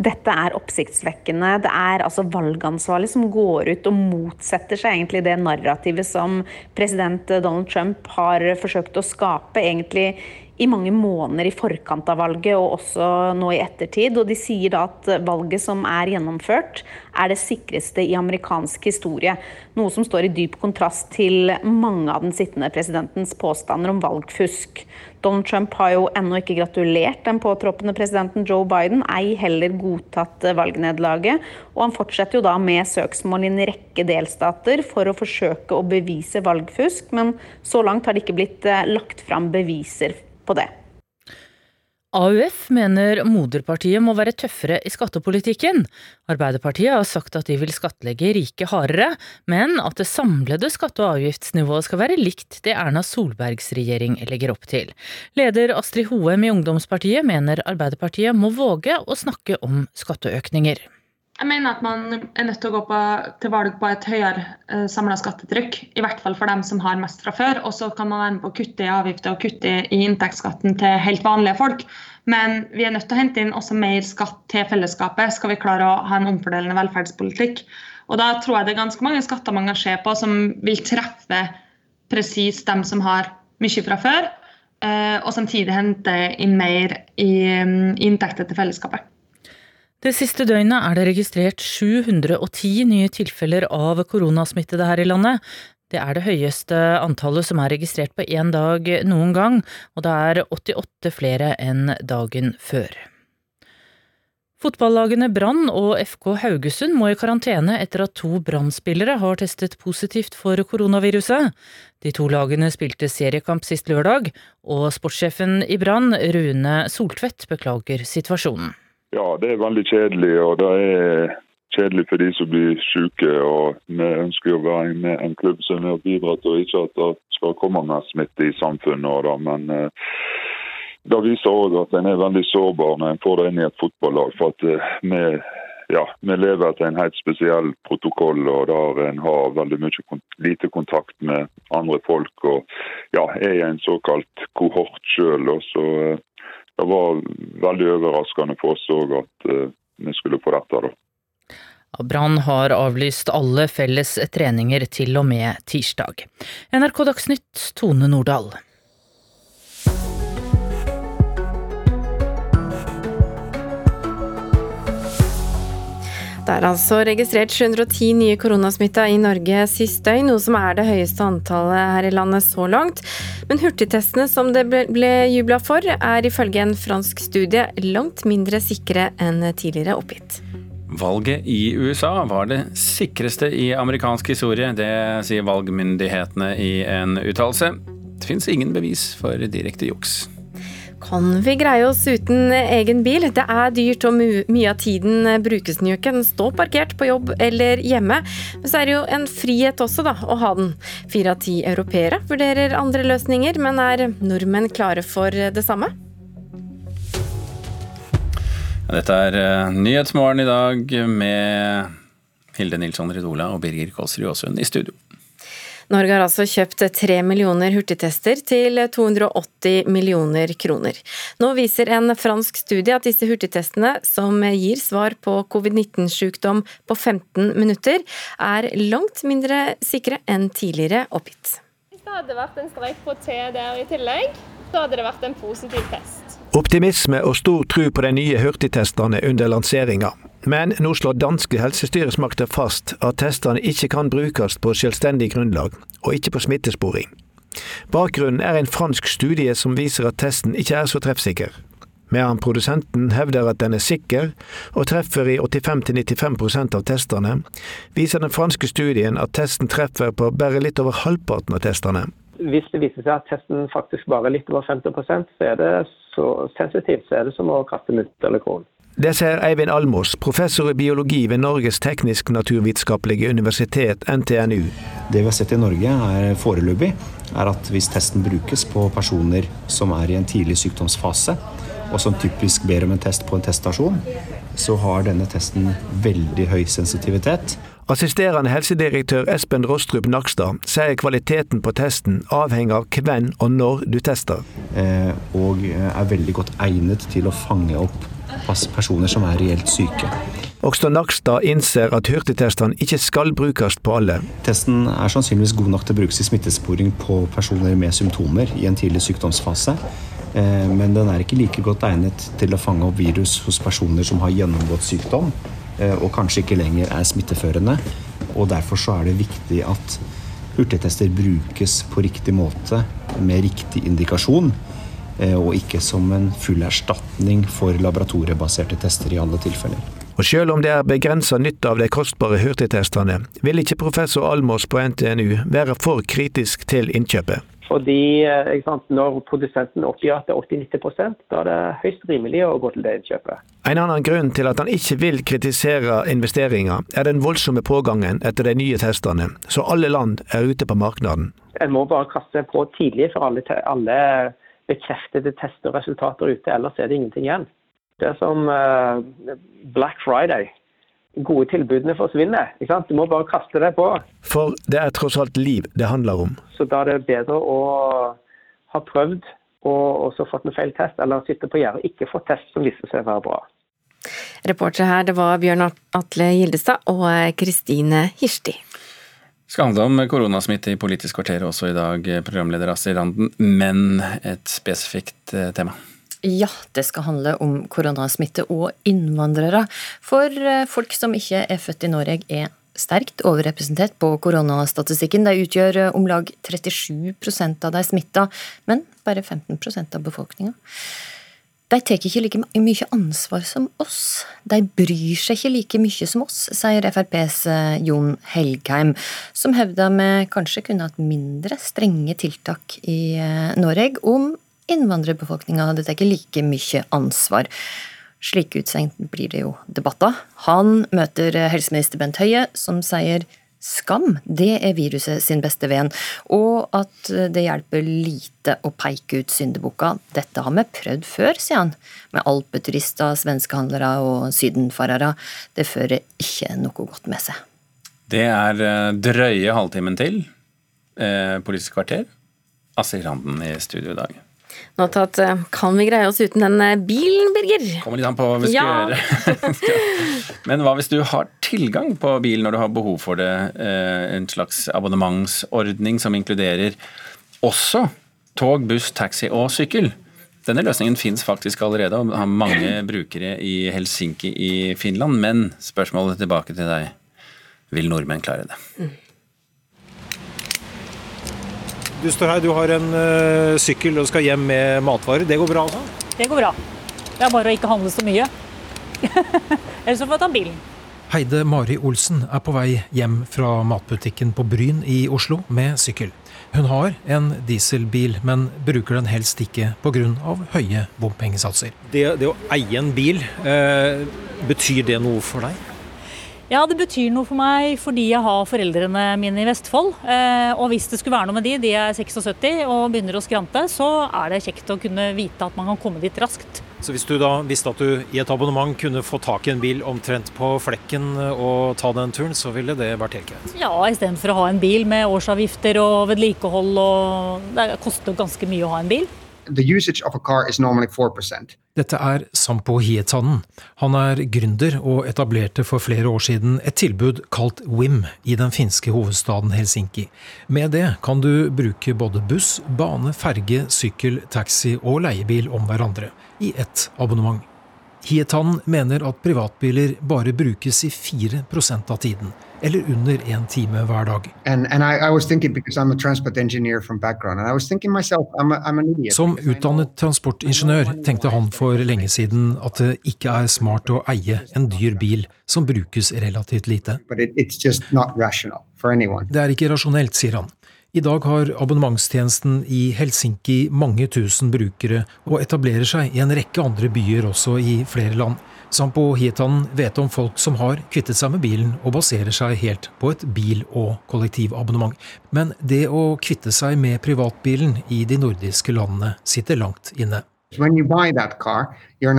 Dette er oppsiktsvekkende. Det er altså valgansvarlig som går ut og motsetter seg egentlig det narrativet som president Donald Trump har forsøkt å skape egentlig i mange måneder i forkant av valget og også nå i ettertid. Og de sier da at valget som er gjennomført, er det sikreste i amerikansk historie. Noe som står i dyp kontrast til mange av den sittende presidentens påstander om valgfusk. Donald Trump har jo ennå ikke gratulert den påtroppende presidenten Joe Biden, ei heller godtatt valgnederlaget. Og han fortsetter jo da med søksmål i en rekke delstater for å forsøke å bevise valgfusk, men så langt har det ikke blitt eh, lagt fram beviser på det. AUF mener moderpartiet må være tøffere i skattepolitikken. Arbeiderpartiet har sagt at de vil skattlegge rike hardere, men at det samlede skatte- og avgiftsnivået skal være likt det Erna Solbergs regjering legger opp til. Leder Astrid Hoem i Ungdomspartiet mener Arbeiderpartiet må våge å snakke om skatteøkninger. Jeg mener at man er nødt til å gå på, til valg på et høyere uh, samla skattetrykk. I hvert fall for dem som har mest fra før. Og så kan man være med på å kutte i avgifter og kutte i inntektsskatten til helt vanlige folk. Men vi er nødt til å hente inn også mer skatt til fellesskapet, skal vi klare å ha en omfordelende velferdspolitikk. Og da tror jeg det er ganske mange skatter man kan se på som vil treffe presis dem som har mye fra før, uh, og samtidig hente inn mer i um, inntekter til fellesskapet. Det siste døgnet er det registrert 710 nye tilfeller av koronasmittede her i landet. Det er det høyeste antallet som er registrert på én dag noen gang, og det er 88 flere enn dagen før. Fotballagene Brann og FK Haugesund må i karantene etter at to Brann-spillere har testet positivt for koronaviruset. De to lagene spilte seriekamp sist lørdag, og sportssjefen i Brann, Rune Soltvedt, beklager situasjonen. Ja, det er veldig kjedelig. og det er kjedelig for de som blir syke. og Vi ønsker å være med en klubb som er med og ikke at det skal komme mer smitte i samfunnet. Da. Men eh, det viser òg at en er veldig sårbar når en får det inn i et fotballag. for at eh, vi, ja, vi lever etter en helt spesiell protokoll og der en har veldig mye lite kontakt med andre folk. og ja, er i en såkalt kohort sjøl. Så det var veldig overraskende for oss òg at uh, vi skulle få dette. da. Brann har avlyst alle felles treninger til og med tirsdag. NRK Dagsnytt, Tone Nordahl. Det er altså registrert 710 nye koronasmitta i Norge sist døgn, noe som er det høyeste antallet her i landet så langt. Men hurtigtestene som det ble jubla for, er ifølge en fransk studie langt mindre sikre enn tidligere oppgitt. Valget i USA var det sikreste i amerikansk historie. Det sier valgmyndighetene i en uttalelse. Det fins ingen bevis for direkte juks. Kan vi greie oss uten egen bil? Det er dyrt og mye av tiden brukes den jo ikke. Den står parkert på jobb eller hjemme. Men så er det jo en frihet også, da, å ha den. Fire av ti europeere vurderer andre løsninger, men er nordmenn klare for det samme? Dette er Nyhetsmorgen i dag med Hilde Nilsson Ridola og Birger Kåsrud Aasund i studio. Norge har altså kjøpt tre millioner hurtigtester til 280 millioner kroner. Nå viser en fransk studie at disse hurtigtestene, som gir svar på covid-19-sykdom på 15 minutter, er langt mindre sikre enn tidligere oppgitt. Hvis det hadde vært en streik på T der i tillegg, så hadde det vært en positiv test. Optimisme og stor tro på de nye hurtigtestene under lanseringa. Men nå slår danske helsestyresmakter fast at testene ikke kan brukes på selvstendig grunnlag, og ikke på smittesporing. Bakgrunnen er en fransk studie som viser at testen ikke er så treffsikker. Medan produsenten hevder at den er sikker, og treffer i 85-95% av testene, viser den franske studien at testen treffer på bare litt over halvparten av testene. Hvis det viser seg at testen faktisk bare er litt over 50 så er det så sensitivt så er det som å kaste mynt eller kron. Det sier Eivind Almås, professor i biologi ved Norges teknisk-naturvitenskapelige universitet, NTNU. Det vi har sett i Norge er foreløpig, er at hvis testen brukes på personer som er i en tidlig sykdomsfase, og som typisk ber om en test på en teststasjon, så har denne testen veldig høy sensitivitet. Assisterende helsedirektør Espen Rostrup Nakstad sier kvaliteten på testen avhenger av hvem og når du tester. Eh, og er veldig godt egnet til å fange opp personer som er reelt syke. Også Nakstad innser at hurtigtestene ikke skal brukes på alle. Testen er sannsynligvis god nok til å brukes i smittesporing på personer med symptomer i en tidlig sykdomsfase. Eh, men den er ikke like godt egnet til å fange opp virus hos personer som har gjennomgått sykdom eh, og kanskje ikke lenger er smitteførende. Og Derfor så er det viktig at hurtigtester brukes på riktig måte med riktig indikasjon. Eh, og ikke som en full erstatning for laboratoriebaserte tester i alle tilfeller. Og selv om det er begrensa nytte av de kostbare hurtigtestene, vil ikke professor Almås på NTNU være for kritisk til innkjøpet. Fordi eh, sant, Når produsenten oppgir at det er 80-90 da er det høyst rimelig å gå til det innkjøpet. En annen grunn til at han ikke vil kritisere investeringer, er den voldsomme pågangen etter de nye testene, så alle land er ute på markedet. En må bare kaste på tidlig for alle, alle bekreftede resultater ute. Ellers er det ingenting igjen. Det er som uh, Black Friday. Gode tilbudene forsvinner. ikke sant? Du må bare kaste det på. For det er tross alt liv det handler om. Så da er det bedre å ha prøvd og så fått en feil test, eller sitte på gjerdet og ikke fått test som viser seg å være bra. Reportere her, det var Bjørn Atle Gildestad og Kristine Hirsti skal handle om koronasmitte i Politisk kvarter også i dag, programleder Astrid Randen, men et spesifikt eh, tema. Ja, det skal handle om koronasmitte og innvandrere. For eh, folk som ikke er født i Norge, er sterkt overrepresentert på koronastatistikken. De utgjør eh, om lag 37% av de smitta, men bare 15% av befolkninga. De tar ikke like mye ansvar som oss. De bryr seg ikke like mye som oss, sier FrPs eh, Jon Helgheim, som hevder vi kanskje kunne hatt mindre strenge tiltak i Norge om innvandrerbefolkninga hadde tatt like mye ansvar. Slike utsagn blir det jo debatter. Han møter helseminister Bent Høie, som sier Skam, det er viruset sin beste venn, og at det hjelper lite å peke ut syndebukka. Dette har vi prøvd før, sier han, med alpeturister, svenskehandlere og sydenfarere. Det fører ikke noe godt med seg. Det er eh, drøye halvtimen til. Eh, Politisk kvarter. Asir Randen i studio i dag. Nå tatt, eh, Kan vi greie oss uten den eh, bilen, Birger? Kommer litt an på hva vi skal ja. gjøre. Men hva hvis du har tilgang på bil når du har behov for det? Eh, en slags abonnementsordning som inkluderer også tog, buss, taxi og sykkel. Denne løsningen fins faktisk allerede og har mange brukere i Helsinki i Finland. Men spørsmålet tilbake til deg. Vil nordmenn klare det? Du står her, du har en uh, sykkel og skal hjem med matvarer. Det går bra, altså? Det går bra. Det er bare å ikke handle så mye. Ellers får jeg ta bilen. Heide Mari Olsen er på vei hjem fra matbutikken på Bryn i Oslo med sykkel. Hun har en dieselbil, men bruker den helst ikke pga. høye bompengesatser. Det, det, å eie en bil, eh, betyr det noe for deg? Ja, det betyr noe for meg fordi jeg har foreldrene mine i Vestfold. Eh, og hvis det skulle være noe med de, de er 76 og begynner å skrante, så er det kjekt å kunne vite at man kan komme dit raskt. Så hvis du da visste at du i et abonnement kunne få tak i en bil omtrent på flekken og ta den turen, så ville det vært helt greit? Ja, istedenfor å ha en bil med årsavgifter og vedlikehold og Det koster ganske mye å ha en bil the usage of a car is normally 4%. Dette er Sampo Hietanen. Han er gründer og etablerte for flere år siden et tilbud kalt WIM i den finske hovedstaden Helsinki. Med det kan du bruke både buss, bane, ferge, sykkel, taxi og leiebil om hverandre i ett abonnement. Hietanen mener at privatbiler bare brukes i 4% av tiden eller under én time hver dag. Som utdannet transportingeniør tenkte han for lenge siden at det ikke er smart å eie en dyr bil som brukes relativt lite. Det er ikke rasjonelt, sier han. I dag har abonnementstjenesten i Helsinki mange tusen brukere, og etablerer seg i en rekke andre byer også i flere land. Sampo Hietanen vet om folk som har kvittet seg med bilen og baserer seg helt på et bil- og kollektivabonnement. Men det å kvitte seg med privatbilen i de nordiske landene sitter langt inne. Car, du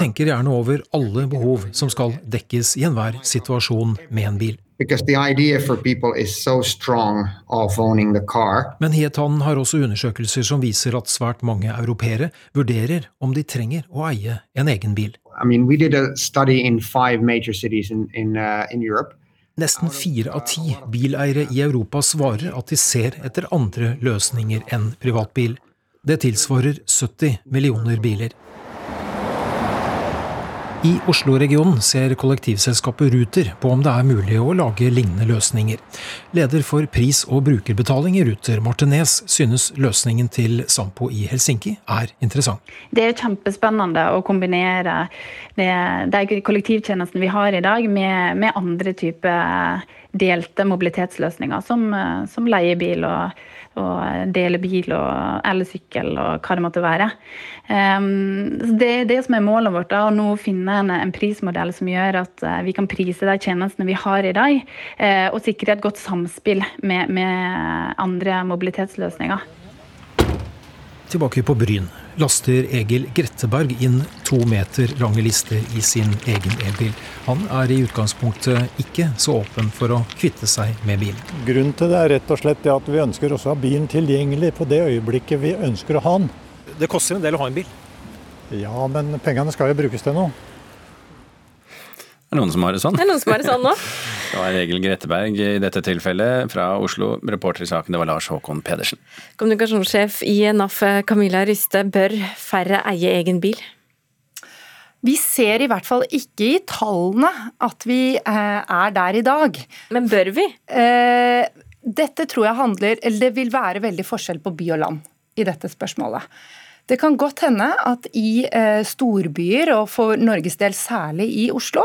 tenker gjerne over alle behov som skal dekkes i enhver situasjon med en bil. So Men Hietanen har også undersøkelser som viser at svært mange europeere vurderer om de trenger å eie en egen bil. I mean, in in, uh, in Nesten fire av ti bileiere i Europa svarer at de ser etter andre løsninger enn privatbil. Det tilsvarer 70 millioner biler. I Oslo-regionen ser kollektivselskapet Ruter på om det er mulig å lage lignende løsninger. Leder for pris- og brukerbetaling i Ruter, Martinez, synes løsningen til Sampo i Helsinki er interessant. Det er kjempespennende å kombinere det, de kollektivtjenestene vi har i dag, med, med andre typer delte mobilitetsløsninger, som, som leiebil og og dele bil og elsykkel og hva det måtte være. Um, det er det som er målet vårt, da, å nå finne en, prismodell som gjør at uh, vi kan prise de tjenestene vi har i dag, uh, og sikre et godt samspill med, med andre mobilitetsløsninger. Tilbake på Bryn laster Egil Gretteberg inn to meter lange lister i sin egen elbil. Han er i utgangspunktet ikke så åpen for å kvitte seg med bilen. Grunnen til det er rett og slett at vi ønsker også å ha bilen tilgjengelig på det øyeblikket vi ønsker å ha den. Det koster en del å ha en bil? Ja, men pengene skal jo brukes til noe. Det er noen som har det sånn. Det er noen som har det sånn nå. det var Egil Gretteberg i dette tilfellet fra Oslo. Reporter i saken det var Lars Håkon Pedersen. Kommunikasjonssjef i NAF Camilla Ryste, bør færre eie egen bil? Vi ser i hvert fall ikke i tallene at vi eh, er der i dag. Men bør vi? Eh, dette tror jeg handler Eller det vil være veldig forskjell på by og land i dette spørsmålet. Det kan godt hende at i eh, storbyer, og for Norges del særlig i Oslo,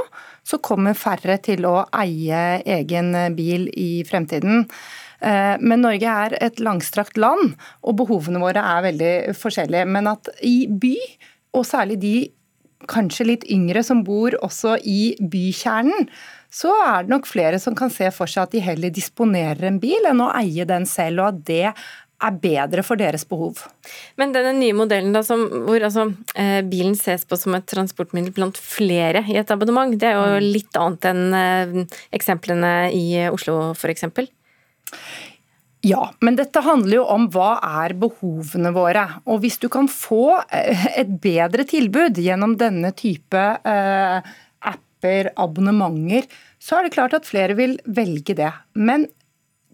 så kommer færre til å eie egen bil i fremtiden. Eh, men Norge er et langstrakt land, og behovene våre er veldig forskjellige. Men at i by, og særlig de kanskje litt yngre som bor også i bykjernen, så er det nok flere som kan se for seg at de heller disponerer en bil enn å eie den selv, og at det er bedre for deres behov. Men denne nye modellen da, som, hvor altså, eh, bilen ses på som et transportmiddel blant flere i et abonnement, det er jo mm. litt annet enn eh, eksemplene i Oslo f.eks.? Ja, men dette handler jo om hva er behovene våre. Og hvis du kan få eh, et bedre tilbud gjennom denne type eh, apper, abonnementer, så er det klart at flere vil velge det. Men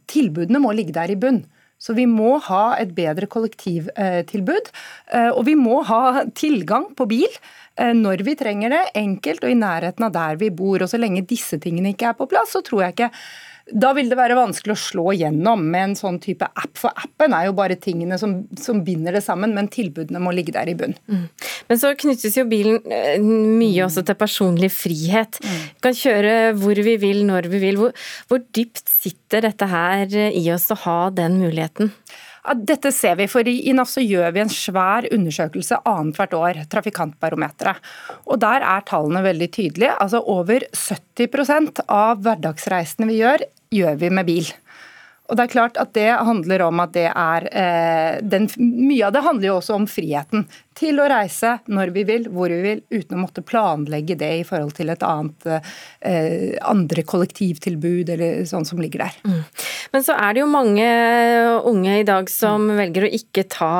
tilbudene må ligge der i bunn. Så vi må ha et bedre kollektivtilbud. Eh, og vi må ha tilgang på bil eh, når vi trenger det, enkelt og i nærheten av der vi bor. Og så lenge disse tingene ikke er på plass, så tror jeg ikke da vil det være vanskelig å slå gjennom med en sånn type app. For appen er jo bare tingene som, som binder det sammen, men tilbudene må ligge der i bunn. Mm. Men så knyttes jo bilen eh, mye også til personlig frihet. Mm. Vi kan kjøre hvor vi vil, når vi vil. Hvor, hvor dypt sitter dette her i oss å ha den muligheten? Dette ser vi, for i NAF så gjør vi en svær undersøkelse annethvert år, Trafikantbarometeret. Og Der er tallene veldig tydelige. Altså Over 70% av hverdagsreisene vi gjør, gjør vi med bil. Og det er klart at det handler om at det er eh, den, Mye av det handler jo også om friheten til å reise når vi vil, hvor vi vil, uten å måtte planlegge det i forhold til et annet eh, andre kollektivtilbud eller sånn som ligger der. Mm. Men så er det jo mange unge i dag som mm. velger å ikke ta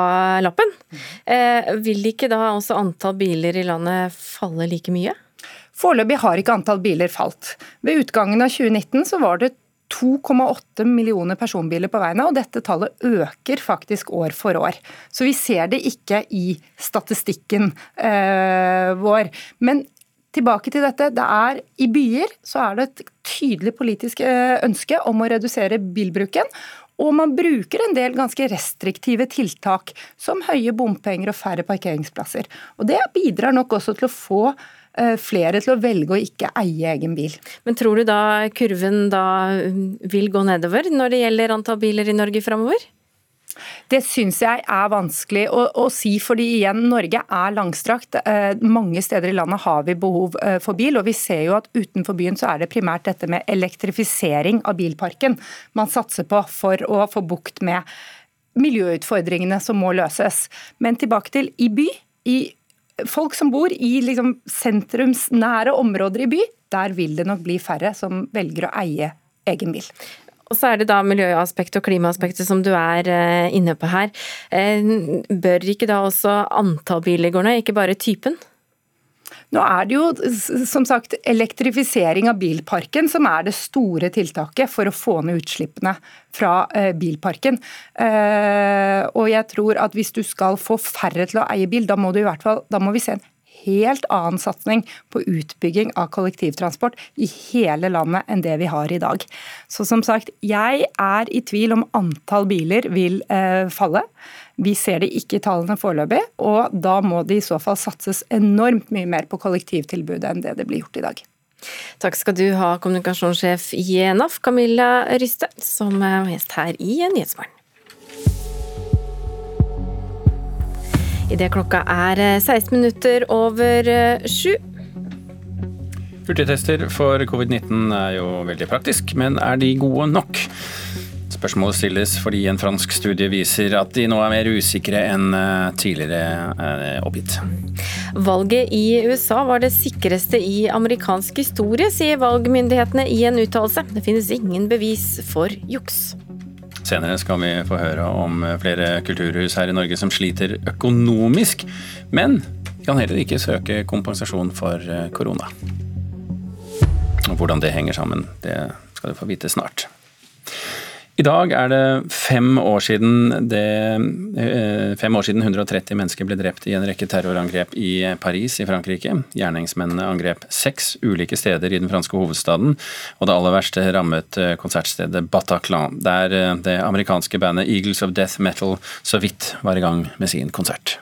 lappen. Eh, vil ikke da også antall biler i landet falle like mye? Foreløpig har ikke antall biler falt. Ved utgangen av 2019 så var det 2,8 millioner personbiler på veiene, og dette tallet øker faktisk år for år. Så vi ser det ikke i statistikken eh, vår. Men tilbake til dette. Det er I byer så er det et tydelig politisk eh, ønske om å redusere bilbruken. Og man bruker en del ganske restriktive tiltak, som høye bompenger og færre parkeringsplasser. Og Det bidrar nok også til å få flere til å velge å ikke eie egen bil. Men tror du da kurven da vil gå nedover når det gjelder antall biler i Norge framover? Det syns jeg er vanskelig å, å, si, fordi igjen, Norge er langstrakt. Eh, mange steder i landet har vi behov eh, for bil, og vi ser jo at utenfor byen så er det primært dette med elektrifisering av bilparken man satser på for å få bukt med miljøutfordringene som må løses. Men tilbake til i by. i Folk som bor i liksom sentrumsnære områder i by, der vil det nok bli færre som velger å eie egen bil. Og så er det da miljøaspektet og klimaaspektet som du er eh, inne på her. Eh, bør ikke da også antall biler gå ned, ikke bare typen? Nå er det jo som sagt elektrifisering av bilparken som er det store tiltaket for å få ned utslippene fra eh, bilparken. Og jeg tror at hvis du skal få færre til å eie bil, da må, du i hvert fall, da må vi se en helt annen satsing på utbygging av kollektivtransport i hele landet enn det vi har i dag. Så som sagt, jeg er i tvil om antall biler vil eh, falle. Vi ser det ikke i tallene foreløpig, og da må det i så fall satses enormt mye mer på kollektivtilbudet enn det det blir gjort i dag. Takk skal du ha, kommunikasjonssjef i NAF, Camilla Ryste, som er gjest her i Nyhetsmorgen. Idet klokka er 16 eh, minutter over eh, sju. Hurtigtester for covid-19 er jo veldig praktisk, men er de gode nok? Spørsmålet stilles fordi en fransk studie viser at de nå er mer usikre enn eh, tidligere oppgitt. Valget i USA var det sikreste i amerikansk historie, sier valgmyndighetene i en uttalelse. Det finnes ingen bevis for juks. Senere skal vi få høre om flere kulturhus her i Norge som sliter økonomisk, men kan heller ikke søke kompensasjon for eh, korona. Hvordan det henger sammen, det skal du få vite snart. I dag er det fem år siden, det, eh, fem år siden 130 mennesker ble drept i en rekke terrorangrep i Paris i Frankrike. Gjerningsmennene angrep seks ulike steder i den franske hovedstaden, og det aller verste rammet eh, konsertstedet Bataclan, der eh, det amerikanske bandet Eagles of Death Metal så vidt var i gang med sin konsert.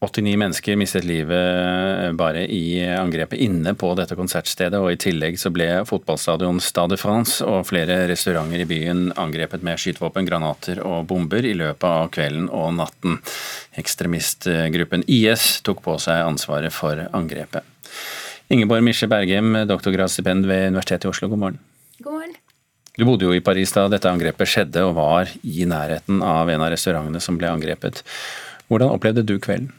89 mennesker mistet livet eh, bare i angrepet inne på dette konsertstedet, og i tillegg så ble fotballstadion Stade France og flere restauranter i byen angrepet med skytevåpen, granater og bomber i løpet av kvelden og natten. Ekstremistgruppen IS tok på seg ansvaret for angrepet. Ingeborg Misje Bergem, doktorgradsstipend ved Universitetet i Oslo, god morgen. God morgen. Du bodde jo i Paris da dette angrepet skjedde, og var i nærheten av en av restaurantene som ble angrepet. Hvordan opplevde du kvelden?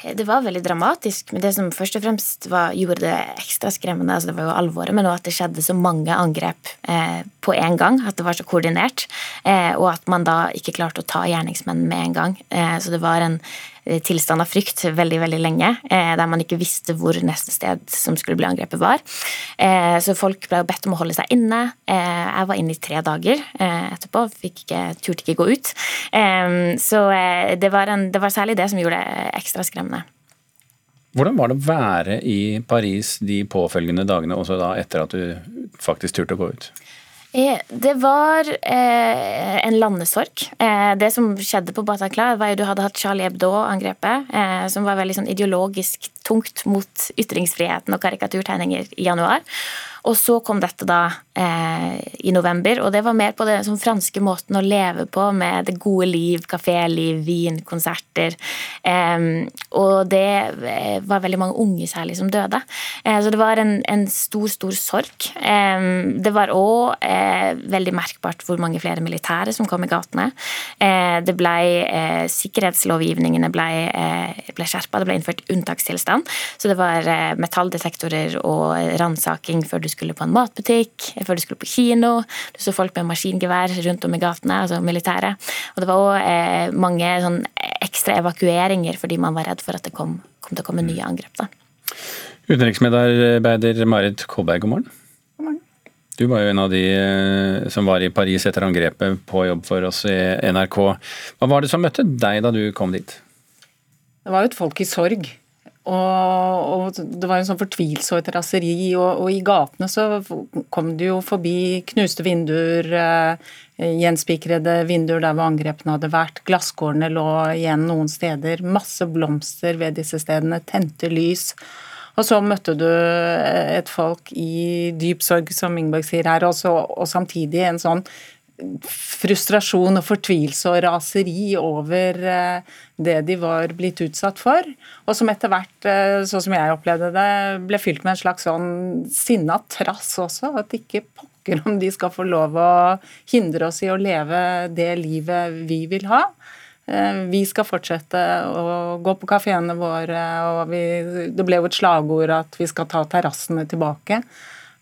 Det var veldig dramatisk, men det som først og fremst var, gjorde det ekstra skremmende, altså det var jo alvoret, men også at det skjedde så mange angrep eh, på en gang. At det var så koordinert. Eh, og at man da ikke klarte å ta gjerningsmennene med en gang. Eh, så det var en tilstand av frykt veldig veldig lenge, eh, der man ikke visste hvor neste sted som skulle bli angrepet, var. Eh, så folk ble bedt om å holde seg inne. Jeg var inne i tre dager etterpå, fikk ikke, turte ikke gå ut. Så det var, en, det var særlig det som gjorde det ekstra skremmende. Hvordan var det å være i Paris de påfølgende dagene, også da etter at du faktisk turte å gå ut? Eh, det var eh, en landesorg. Eh, det som skjedde på Bataclan, var jo du hadde hatt Charlie Hebdo-angrepet, eh, som var veldig sånn ideologisk tungt mot ytringsfriheten og karikaturtegninger i januar. Og så kom dette da eh, i november, og det var mer på den sånn, franske måten å leve på, med det gode liv, kaféliv, vin, konserter. Eh, og det eh, var veldig mange unge særlig som døde. Eh, så det var en, en stor, stor sorg. Eh, det var òg eh, veldig merkbart hvor mange flere militære som kom i gatene. det ble Sikkerhetslovgivningene ble, ble skjerpa, det ble innført unntakstilstand. Så det var metalldetektorer og ransaking før du skulle på en matbutikk, før du skulle på kino. Du så folk med maskingevær rundt om i gatene, altså militære. Og det var òg eh, mange sånn ekstra evakueringer fordi man var redd for at det kom, kom til å komme nye angrep. da. Utenriksmedarbeider Marit Kolberg, god morgen. God morgen. Du var jo en av de eh, som var i Paris etter angrepet på jobb for oss i NRK. Hva var det som møtte deg da du kom dit? Det var jo et folk i sorg. Og, og, det var en sånn fortvilelse og et raseri, og, og, i gatene så kom du jo forbi knuste vinduer, eh, gjenspikrede vinduer der hvor angrepene hadde vært, glasskårene lå igjen noen steder, masse blomster ved disse stedene, tente lys. Og så møtte du et folk i dyp sorg, som Ingeborg sier her, også, og samtidig en sånn frustrasjon og fortvilelse og raseri over eh, det de var blitt utsatt for. Og som etter hvert, eh, sånn som jeg opplevde det, ble fylt med en slags sånn sinna trass også. At ikke pokker om de skal få lov å hindre oss i å leve det livet vi vil ha. Eh, vi skal fortsette å gå på kafeene våre, og vi, det ble jo et slagord at vi skal ta terrassene tilbake.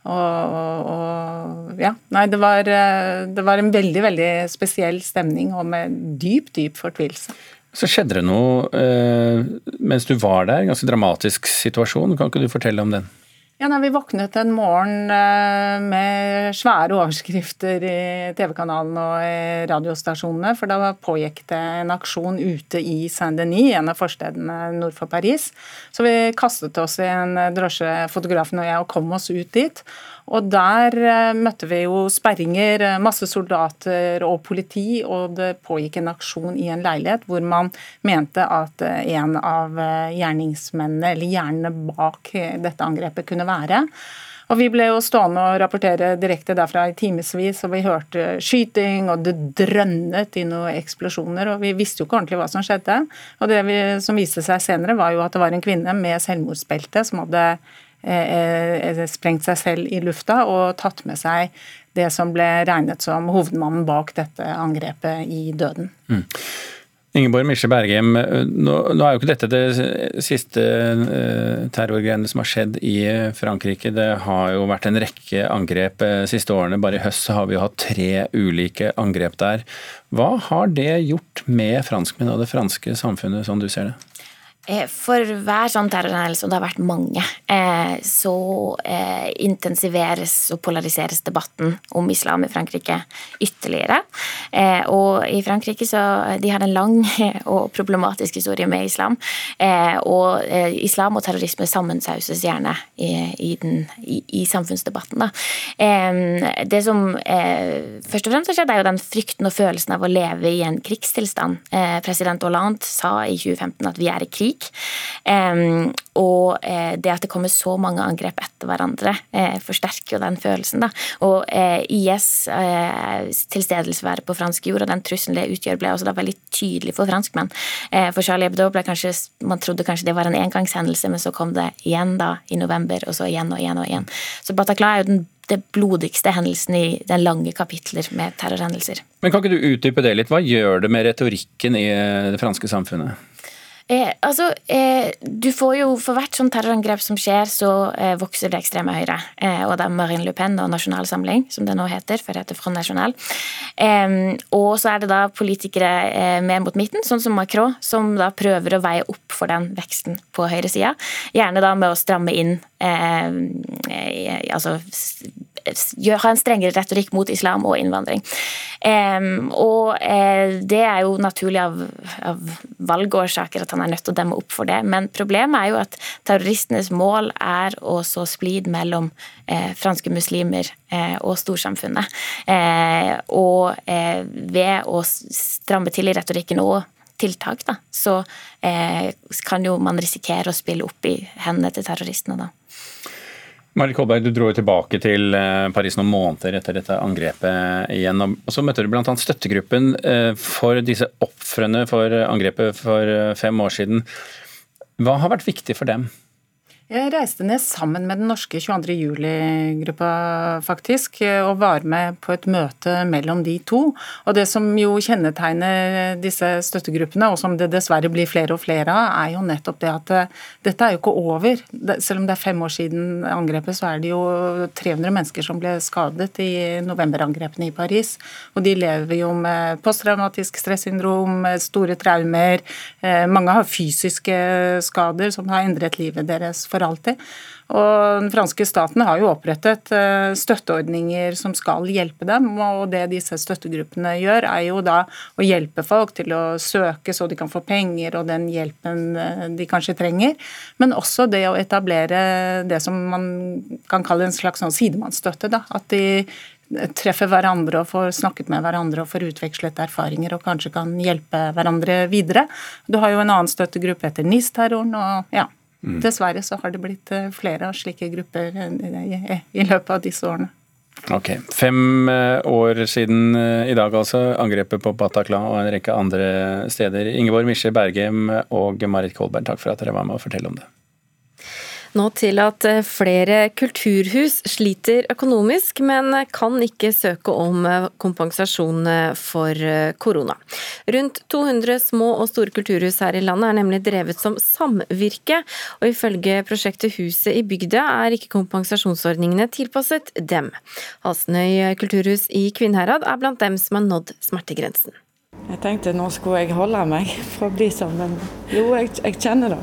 Og, og, ja, nei, det var, eh, det var, en veldig veldig spesiell stemning og med dyp, dyp fortvilelse. Så skjedde det noe eh, mens du var der, en ganske dramatisk situasjon. Kan ikke du fortelle om den? Ja, nei, Vi våknet en morgen eh, med svære overskrifter i TV-kanalen og i radiostasjonene, for da pågikk det en aksjon ute i Saint-Denis, en av forstedene nord for Paris. Så vi kastet oss i en drosje, fotografen og jeg, og kom oss ut dit. Og der eh, møtte vi jo sperringer, eh, masse soldater og politi, og det pågikk en aksjon i en leilighet hvor man mente at eh, en av gjerningsmennene, eller hjernene bak dette angrepet, kunne være. Og Vi ble jo stående og rapportere direkte derfra i timevis, og vi hørte skyting, og det drønnet i noen eksplosjoner, og vi visste jo ikke ordentlig hva som skjedde. Og Det vi, som viste seg senere, var jo at det var en kvinne med selvmordsbelte som hadde sprengt seg selv i lufta og tatt med seg det som ble regnet som hovedmannen bak dette angrepet i døden. Mm. Ingeborg Misje Bergheim, nå, nå, er jo ikke dette det siste terrorgreiene som har skjedd i Frankrike. Det har jo vært en rekke angrep de siste årene. Bare i høst så har vi jo hatt tre ulike angrep der. Hva har det gjort med franskmenn og det franske samfunnet, sånn du ser det? Eh, for hver sånn terrorhendelse, og det har vært mange, eh, så eh, intensiveres og polariseres debatten om islam i Frankrike ytterligere. Og i Frankrike så de har en lang og problematisk historie med islam. Og islam og terrorisme sammensauses gjerne i, den, i, i samfunnsdebatten. Da. Det som først og fremst har skjedd, er jo den frykten og følelsen av å leve i en krigstilstand. President Hollande sa i 2015 at vi er i krig krig. og eh, det at det kommer så mange angrep etter hverandre, eh, forsterker jo den følelsen. Da. Og eh, IS' tilstedelseværet på fransk jord og den trusselen det utgjør, ble også da veldig tydelig for franskmenn. for Charlie Hebdo ble kanskje, man trodde kanskje det var en engangshendelse, men så kom det igjen da i november, og så igjen og igjen og igjen. Så Bataclan er jo den det blodigste hendelsen i den lange kapitler med terrorhendelser. Men Kan ikke du utdype det litt? Hva gjør det med retorikken i det franske samfunnet? Eh, altså, eh, du får jo For hvert sånn terrorangrep som skjer, så eh, vokser det ekstreme høyre. Eh, og det er Marine Le Pen og Nasjonal Samling, som det nå heter, for det heter Front National. og så er det da politikere eh, mer mot midten, sånn som Macron, som da prøver å veie opp for den veksten på høyresida. Gjerne da med å stramme inn eh, altså ha en strengere retorikk mot islam og innvandring. og det er jo naturlig av, av valgårsaker at han er nødt til å demme opp for det. Men problemet er jo at terroristenes mål er å så splid mellom uh, franske muslimer uh, og storsamfunnet. Og ved å stramme til i retorikken og tiltak, da, så kan jo man risikere å spille opp i hendene til terroristene. da. Marit Kolberg, du dro jo tilbake til eh, Paris noen måneder etter dette angrepet igjen. og Så møtte du bl.a. støttegruppen eh, for disse ofrene for angrepet for eh, fem år siden. Hva har vært viktig for dem? Jeg reiste ned sammen med den norske 22. juli-gruppa, faktisk, og var med på et møte mellom de to. Og det som jo kjennetegner disse støttegruppene, og som det dessverre blir flere og flere av, er jo nettopp det at eh, dette er jo ikke over. Selv om det er fem år siden angrepet, så er det jo 300 mennesker som ble skadet i novemberangrepene i Paris. Og de lever jo med posttraumatisk stressyndrom, store traumer. Eh, mange har fysiske skader som har endret livet deres. for for alltid. Og Den franske staten har jo opprettet eh, støtteordninger som skal hjelpe dem. og Det disse støttegruppene gjør, er jo da å hjelpe folk til å søke så de kan få penger og den hjelpen eh, de kanskje trenger. Men også det å etablere det som man kan kalle en slags sånn sidemannsstøtte. Da. At de treffer hverandre og får snakket med hverandre og får utvekslet erfaringer og kanskje kan hjelpe hverandre videre. Du har jo en annen støttegruppe etter NIS-terroren. og ja, Mm. Dessverre så har det blitt eh, flere av slike grupper eh, i løpet av disse årene. Ok. Fem eh, år siden i dag, altså. Angrepet på Bataclan og en rekke andre steder. Ingeborg Misje Bergem og Marit Kolberg, takk for at dere var med og fortelle om det. Nå til at eh, flere kulturhus sliter økonomisk, men kan ikke søke om eh, kompensasjon eh, for korona. Rundt 200 små og store kulturhus her i landet er nemlig drevet som samvirke, og ifølge prosjektet Huset i bygda er ikke kompensasjonsordningene tilpasset dem. Halsnøy kulturhus i Kvinnherad er blant dem som har nådd smertegrensen. Jeg tenkte nå skulle jeg holde meg for å bli sånn, men jo, jeg, jeg kjenner det.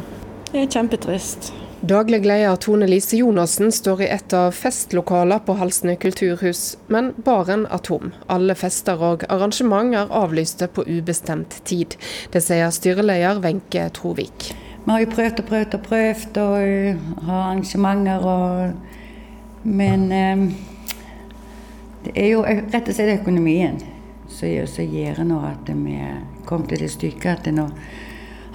Det er kjempetrist. Daglig leder Tone Lise Jonassen står i et av festlokaler på Halsnøy kulturhus, men baren er tom. Alle fester og arrangement er avlyste på ubestemt tid. Det sier styreleder Wenche Trovik. Vi har jo prøvd og prøvd og prøvd å ha arrangementer, og, men eh, det er jo rett og slett økonomien som gjør nå at vi kom til det stykket at nå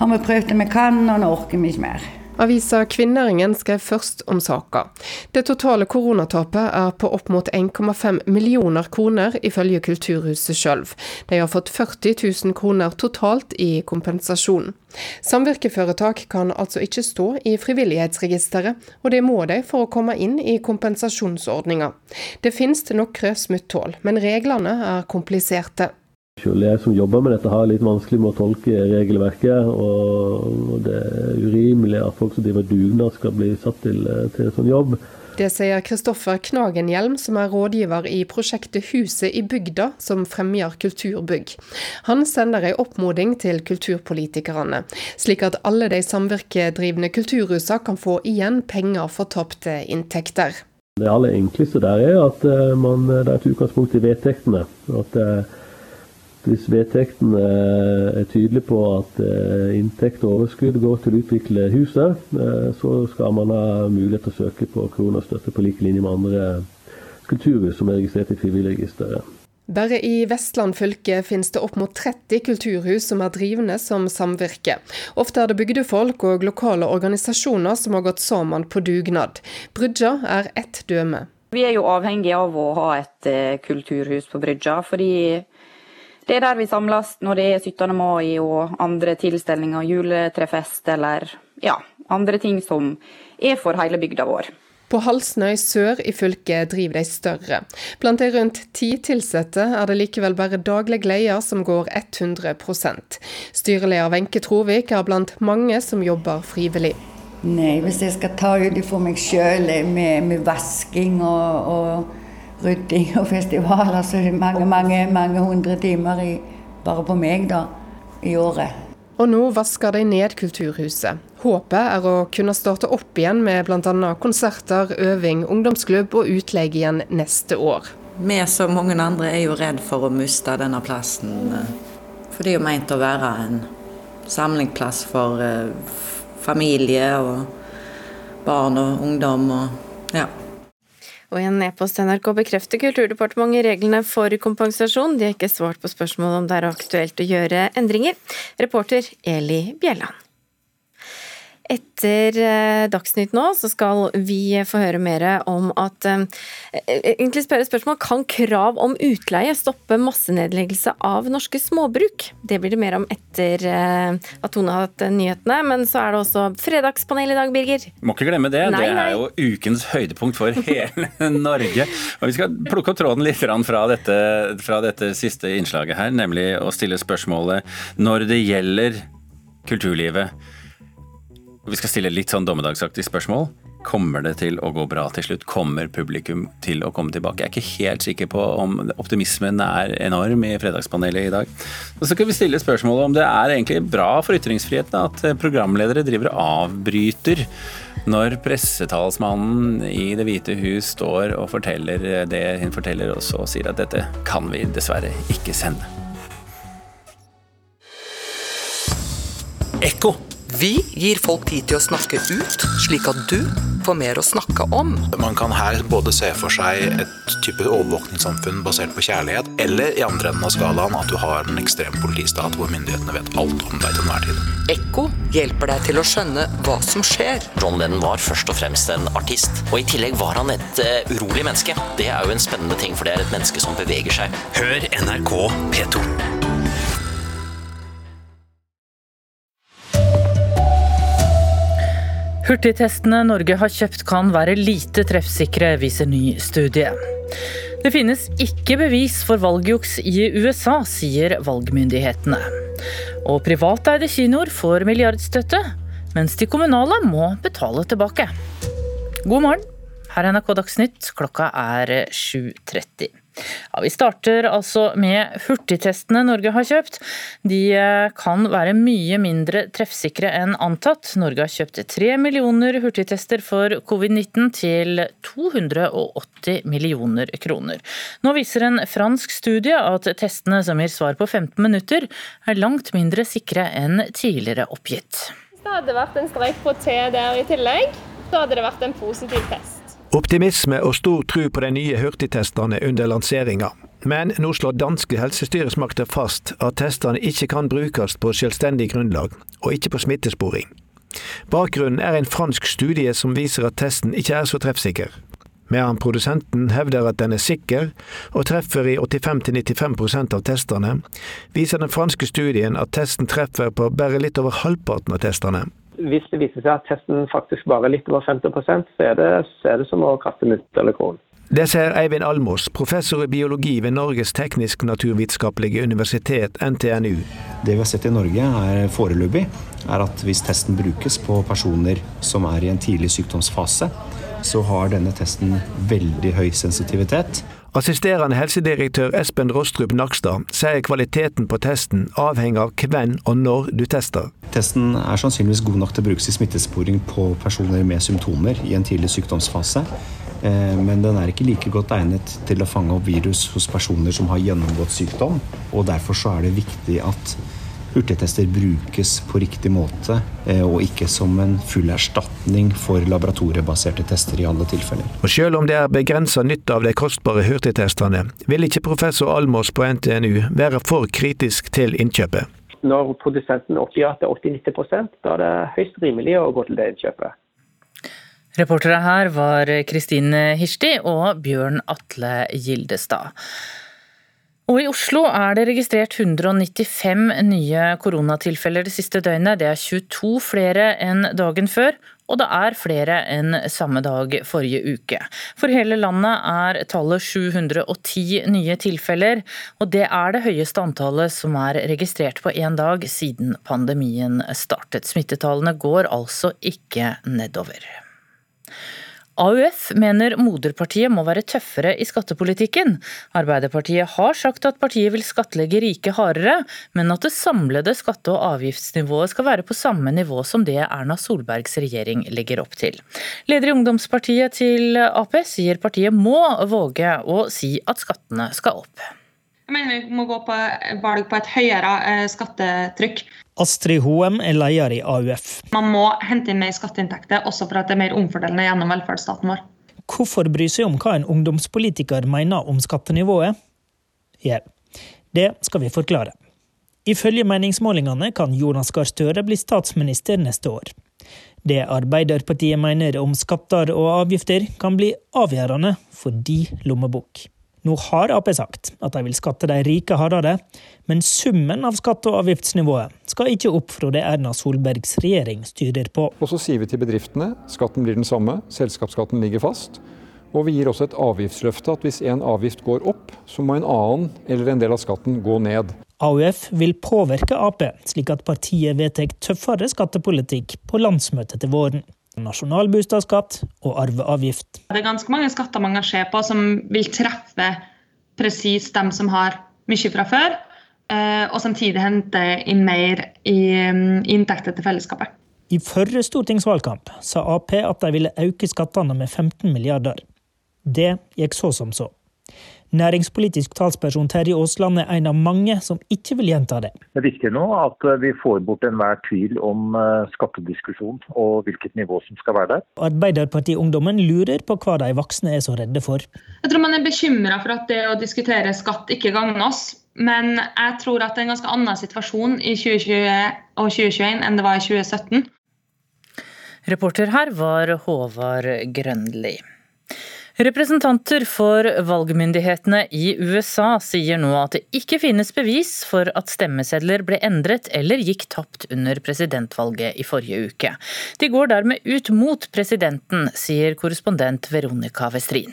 har vi prøvd det vi kan, og nå orker vi ikke mer. Avisa Kvinneringen skrev først om saka. Det totale koronatapet er på opp mot 1,5 millioner kroner, ifølge Kulturhuset sjøl. De har fått 40 000 kroner totalt i kompensasjon. Samvirkeforetak kan altså ikke stå i Frivillighetsregisteret, og det må de for å komme inn i kompensasjonsordninga. Det finnes noen smutthull, men reglene er kompliserte. Selv jeg som jobber med dette har litt vanskelig med å tolke regelverket. Og det er urimelig at folk som driver dugnad skal bli satt til, til en sånn jobb. Det sier Kristoffer Knagenhjelm, som er rådgiver i prosjektet Huset i bygda, som fremmer kulturbygg. Han sender ei oppmoding til kulturpolitikerne, slik at alle de samvirkedrivende kulturhusene kan få igjen penger for tapte inntekter. Det aller enkleste der er at eh, man, det er et utgangspunkt i vedtektene. at eh, hvis vedtekten er tydelig på at eh, inntekt og overskudd går til å utvikle huset, eh, så skal man ha mulighet til å søke på koronastøtte på like linje med andre kulturhus som er registrert i Frivilligregisteret. Bare i Vestland fylke finnes det opp mot 30 kulturhus som er drivende som samvirke. Ofte er det bygdefolk og lokale organisasjoner som har gått sammen på dugnad. Brydja er ett døme. Vi er jo avhengig av å ha et eh, kulturhus på Brydja, fordi det er der vi samles når det er 17. mai og andre tilstelninger, juletrefest eller ja, andre ting som er for hele bygda vår. På Halsnøy sør i fylket driver de større. Blant de rundt ti ansatte er det likevel bare daglig leder som går 100 Styreleder Wenche Trovik er blant mange som jobber frivillig. Nei, hvis jeg skal ta ut for meg sjøl med, med, vasking og, og rydding og festivaler, så er mange, mange, mange hundre timer i, bare på meg da, i året. Og nå vasker de ned Kulturhuset. Håpet er å kunne starte opp igjen med bl.a. konserter, øving, ungdomsklubb og utleie igjen neste år. Vi som mange andre er jo redd for å miste denne plassen. For det er jo meint å være en samlingsplass for eh, familie og barn og ungdom. og ja. Og i en e-post NRK bekrefter Kulturdepartementet reglene for kompensasjon. De har ikke svart på spørsmål om det er aktuelt å gjøre endringer. Reporter Eli Bjelland. Etter eh, Dagsnytt nå så skal vi få høre mer om at eh, eh, Egentlig spørre spørsmål. Kan krav om utleie stoppe massenedleggelse av norske småbruk? Det blir det mer om etter at Tone har hatt nyhetene. Men så er det også fredagspanel i dag, Birger. Må ikke glemme det. Nei, det er jo ukens høydepunkt for hele Norge. Og vi skal plukke opp tråden litt fra dette, fra dette siste innslaget her, nemlig å stille spørsmålet når det gjelder kulturlivet vi skal stille litt sånn dommedagsaktig spørsmål. Kommer det til å gå bra til slutt? Kommer publikum til å komme tilbake? Jeg er ikke helt sikker på om optimismen er enorm i Fredagspanelet i dag. Og så kan vi stille spørsmålet om det er egentlig bra for ytringsfriheten at programledere driver og avbryter når pressetalsmannen i Det hvite hus står og forteller det hun forteller, og så sier at dette kan vi dessverre ikke sende. Ekko. Vi gir folk tid til å snakke ut, slik at du får mer å snakke om. Man kan her både se for seg et type overvåkningssamfunn basert på kjærlighet, eller i andre enden av skalaen at du har en ekstrem politistat hvor myndighetene vet alt om deg til enhver tid. Ekko hjelper deg til å skjønne hva som skjer. John Lennon var først og fremst en artist, og i tillegg var han et uh, urolig menneske. Det er jo en spennende ting, for det er et menneske som beveger seg. Hør NRK P2. Hurtigtestene Norge har kjøpt kan være lite treffsikre, viser ny studie. Det finnes ikke bevis for valgjuks i USA, sier valgmyndighetene. Og privateide kinoer får milliardstøtte, mens de kommunale må betale tilbake. God morgen, her er NRK Dagsnytt, klokka er 7.30. Ja, Vi starter altså med hurtigtestene Norge har kjøpt. De eh, kan være mye mindre treffsikre enn antatt. Norge har kjøpt tre millioner hurtigtester for covid-19 til 280 millioner kroner. Nå viser en fransk studie at testene som gir svar på 15 minutter, er langt mindre sikre enn tidligere oppgitt. Hvis det hadde vært en streik på T der i tillegg, så hadde det vært en positiv test. Optimisme og stor tro på de nye hurtigtestene under lanseringa. Men nå slår danske helsestyresmakter fast at testene ikke kan brukes på selvstendig grunnlag, og ikke på smittesporing. Bakgrunnen er en fransk studie som viser at testen ikke er så treffsikker. Medan produsenten hevder at den er sikker, og treffer i 85-95% av testene, viser den franske studien at testen treffer på bare litt over halvparten av testene hvis det viser seg at testen faktisk bare er litt over 50 så er det, så er det som å kaste mynt eller kron. Det ser Eivind Almås, professor i biologi ved Norges teknisk-naturvitenskapelige universitet, NTNU. Det vi har sett i Norge er foreløpig, er at hvis testen brukes på personer som er i en tidlig sykdomsfase, så har denne testen veldig høy sensitivitet. Assisterende helsedirektør Espen Rostrup Nakstad sier kvaliteten på testen avhenger av hvem og når du tester. Testen er sannsynligvis god nok til å brukes i smittesporing på personer med symptomer i en tidlig sykdomsfase. Eh, men den er ikke like godt egnet til å fange opp virus hos personer som har gjennomgått sykdom. og Derfor så er det viktig at hurtigtester brukes på riktig måte, eh, og ikke som en full erstatning for laboratoriebaserte tester i alle tilfeller. Og Selv om det er begrensa nytte av de kostbare hurtigtestene, vil ikke professor Almås på NTNU være for kritisk til innkjøpet. Når produsenten oppgir at det er 80-90 da er det høyst rimelig å gå til det innkjøpet. Reportere her var Kristine Hirsti og Bjørn Atle Gildestad. Og I Oslo er det registrert 195 nye koronatilfeller det siste døgnet. Det er 22 flere enn dagen før, og det er flere enn samme dag forrige uke. For hele landet er tallet 710 nye tilfeller, og det er det høyeste antallet som er registrert på én dag siden pandemien startet. Smittetallene går altså ikke nedover. AUF mener moderpartiet må være tøffere i skattepolitikken. Arbeiderpartiet har sagt at partiet vil skattlegge rike hardere, men at det samlede skatte- og avgiftsnivået skal være på samme nivå som det Erna Solbergs regjering legger opp til. Leder i ungdomspartiet til Ap sier partiet må våge å si at skattene skal opp. Jeg mener vi må gå på valg på et høyere eh, skattetrykk. Astrid Hoem er leder i AUF. Man må hente inn mer skatteinntekter, også for at det er mer omfordelende gjennom velferdsstaten vår. Hvorfor bry seg om hva en ungdomspolitiker mener om skattenivået? Ja, det skal vi forklare. Ifølge meningsmålingene kan Jonas Gahr Støre bli statsminister neste år. Det Arbeiderpartiet mener om skatter og avgifter, kan bli avgjørende for de lommebok. Nå har Ap sagt at de vil skatte de rike hardere, men summen av skatte- og avgiftsnivået skal ikke opp fra det Erna Solbergs regjering styrer på. Og så sier vi til bedriftene skatten blir den samme, selskapsskatten ligger fast. Og vi gir også et avgiftsløfte at hvis en avgift går opp, så må en annen eller en del av skatten gå ned. AUF vil påvirke Ap, slik at partiet vedtar tøffere skattepolitikk på landsmøtet til våren. Nasjonalbostadskatt og arveavgift. Det er ganske mange skatter man kan se på som vil treffe presis dem som har mye fra før, eh, og samtidig hente inn mer i mm, inntekter til fellesskapet. I forrige stortingsvalgkamp sa Ap at de ville øke skattene med 15 milliarder. Det gikk så som så. Næringspolitisk talsperson Terje Aasland er en av mange som ikke vil gjenta det. Det er viktig nå at vi får bort enhver tvil om eh, skattediskusjon og hvilket nivå som skal være der. Arbeiderpartiungdommen lurer på hva de voksne er så redde for. Jeg tror man er bekymra for at det å diskutere skatt ikke gagner oss. Men jeg tror at det er en ganske annen situasjon i 2020 og 2021 enn det var i 2017. Reporter her var Håvard Grønli. Representanter for valgmyndighetene i USA sier nå at det ikke finnes bevis for at stemmesedler ble endret eller gikk tapt under presidentvalget i forrige uke. De går dermed ut mot presidenten, sier korrespondent Veronica Westrin.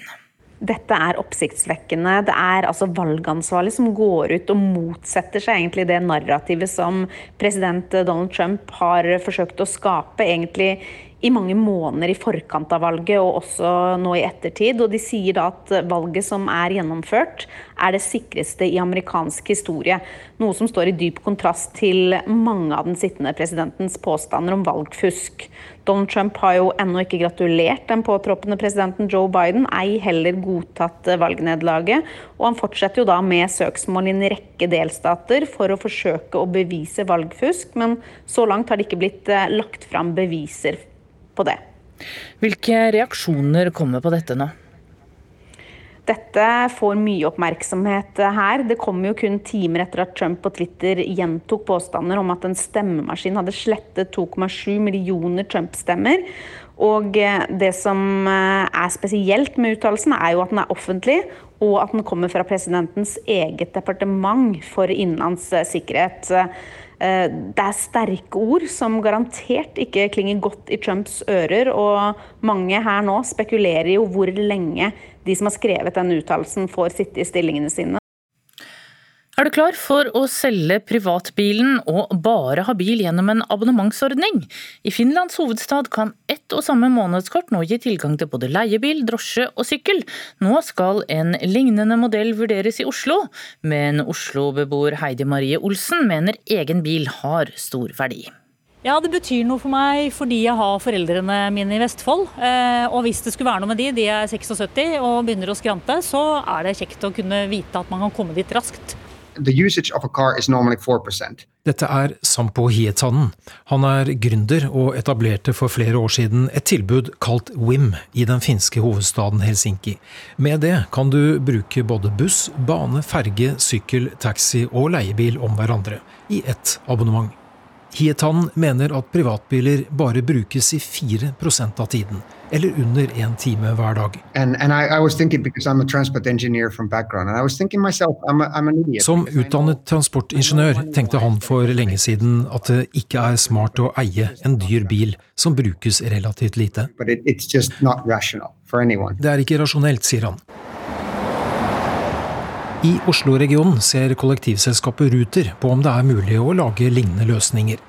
Dette er oppsiktsvekkende. Det er altså valgansvarlig som går ut og motsetter seg egentlig det narrativet som president Donald Trump har forsøkt å skape egentlig i mange måneder i forkant av valget og også nå i ettertid. Og de sier da at valget som er gjennomført, er det sikreste i amerikansk historie. Noe som står i dyp kontrast til mange av den sittende presidentens påstander om valgfusk. Donald Trump har jo ennå ikke gratulert den påtroppende presidenten Joe Biden, ei heller godtatt valgnederlaget. Og han fortsetter jo da med søksmål i en rekke delstater for å forsøke å bevise valgfusk, men så langt har det ikke blitt eh, lagt fram beviser på det. Hvilke reaksjoner kommer på dette nå? Dette får mye oppmerksomhet her. Det kom jo kun timer etter at Trump på Twitter gjentok påstander om at en stemmemaskin hadde slettet 2,7 millioner Trump-stemmer. Og det som er spesielt med uttalelsen, er jo at den er offentlig, og at den kommer fra presidentens eget departement for innenlands sikkerhet. Eh, det er sterke ord som garantert ikke klinger godt i Trumps ører. Og mange her nå spekulerer jo hvor lenge de som har skrevet denne uttalelsen, får sitte i stillingene sine. Er du klar for å selge privatbilen og bare ha bil gjennom en abonnementsordning? I Finlands hovedstad kan ett og samme månedskort nå gi tilgang til både leiebil, drosje og sykkel. Nå skal en lignende modell vurderes i Oslo, men Oslo-beboer Heidi Marie Olsen mener egen bil har stor verdi. Ja, det betyr noe for meg fordi jeg har foreldrene mine i Vestfold. Eh, og hvis det skulle være noe med de, de er 76 og begynner å skrante, så er det kjekt å kunne vite at man kan komme dit raskt the usage of a car is normally 4%. Dette er Sampo Hietanen. Han er gründer og etablerte for flere år siden et tilbud kalt WIM i den finske hovedstaden Helsinki. Med det kan du bruke både buss, bane, ferge, sykkel, taxi og leiebil om hverandre i ett abonnement. Hietanen mener at privatbiler bare brukes i 4% av tiden, eller under én time hver dag. Som utdannet transportingeniør tenkte han for lenge siden at det ikke er smart å eie en dyr bil som brukes relativt lite. Det er ikke rasjonelt, sier han. I Oslo-regionen ser kollektivselskapet Ruter på om det er mulig å lage lignende løsninger.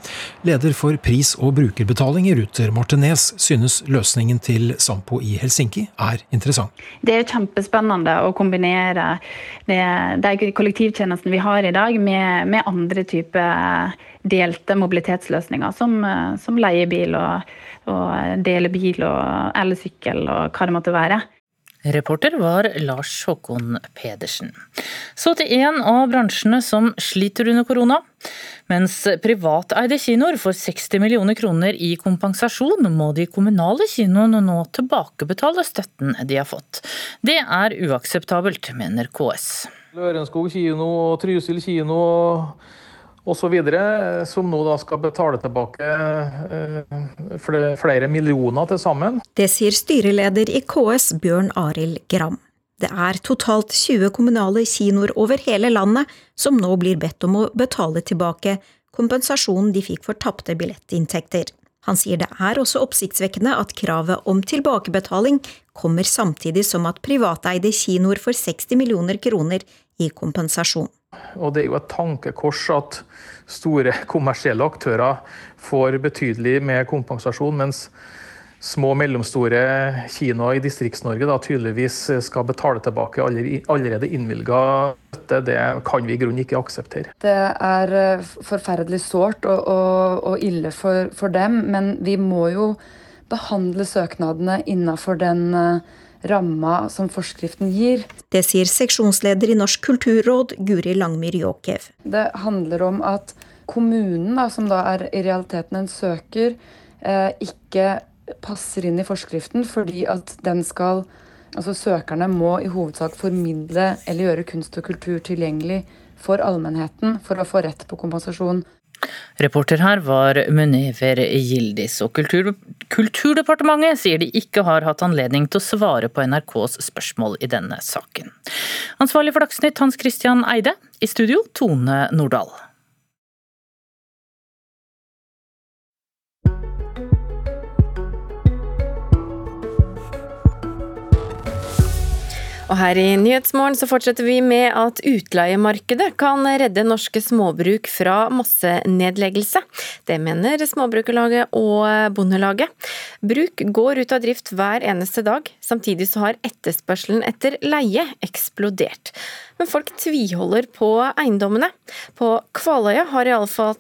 Leder for pris- og brukerbetaling i Ruter, Marte Nes, synes løsningen til Sampo i Helsinki er interessant. Det er kjempespennende å kombinere de kollektivtjenestene vi har i dag, med, med andre typer delte mobilitetsløsninger, som, som leiebil og, og delebil og elsykkel og hva det måtte være. Reporter var Lars Håkon Pedersen. Så til en av bransjene som sliter under korona. Mens privateide kinoer får 60 millioner kroner i kompensasjon, må de kommunale kinoene nå tilbakebetale støtten de har fått. Det er uakseptabelt, mener KS. Lørenskog kino og Trysil kino osv., som nå da skal betale tilbake eh, flere millioner til sammen. Det sier styreleder i KS Bjørn Arild Gram. Det er totalt 20 kommunale kinoer over hele landet som nå blir bedt om å betale tilbake kompensasjonen de fikk for tapte billettinntekter. Han sier det er også oppsiktsvekkende at kravet om tilbakebetaling kommer samtidig som at privateide kinoer får 60 millioner kroner i kompensasjon. Og det er jo et tankekors at store kommersielle aktører får betydelig med kompensasjon, mens små og mellomstore kinoer i Distrikts-Norge tydeligvis skal betale tilbake allerede innvilga støtte, det kan vi i grunnen ikke akseptere. Det er eh, forferdelig sårt og, og, og, ille for, for, dem, men vi må jo behandle søknadene innenfor den uh, ramma som forskriften gir. Det sier seksjonsleder i Norsk kulturråd, Guri Langmyr Jåkev. Det handler om at kommunen, da, som da er i realiteten en søker, eh, ikke passer inn i forskriften fordi at den skal Altså Søkerne må i hovedsak formidle eller gjøre kunst og kultur tilgjengelig for allmennheten for å få rett på kompensasjon. Reporter her var Munever Gildis, og Kultur, Kulturdepartementet sier de ikke har hatt anledning til å svare på NRKs spørsmål i denne saken. Ansvarlig for Dagsnytt Hans Christian Eide, i studio Tone Nordahl. Og her i Nyhetsmorgen så fortsetter vi med at utleiemarkedet kan redde norske småbruk fra massenedleggelse. Det mener Småbrukerlaget og Bondelaget. Bruk går ut av drift hver eneste dag. Samtidig så har etterspørselen etter leie eksplodert. Men folk tviholder på eiendommene. På Kvaløya har iallfall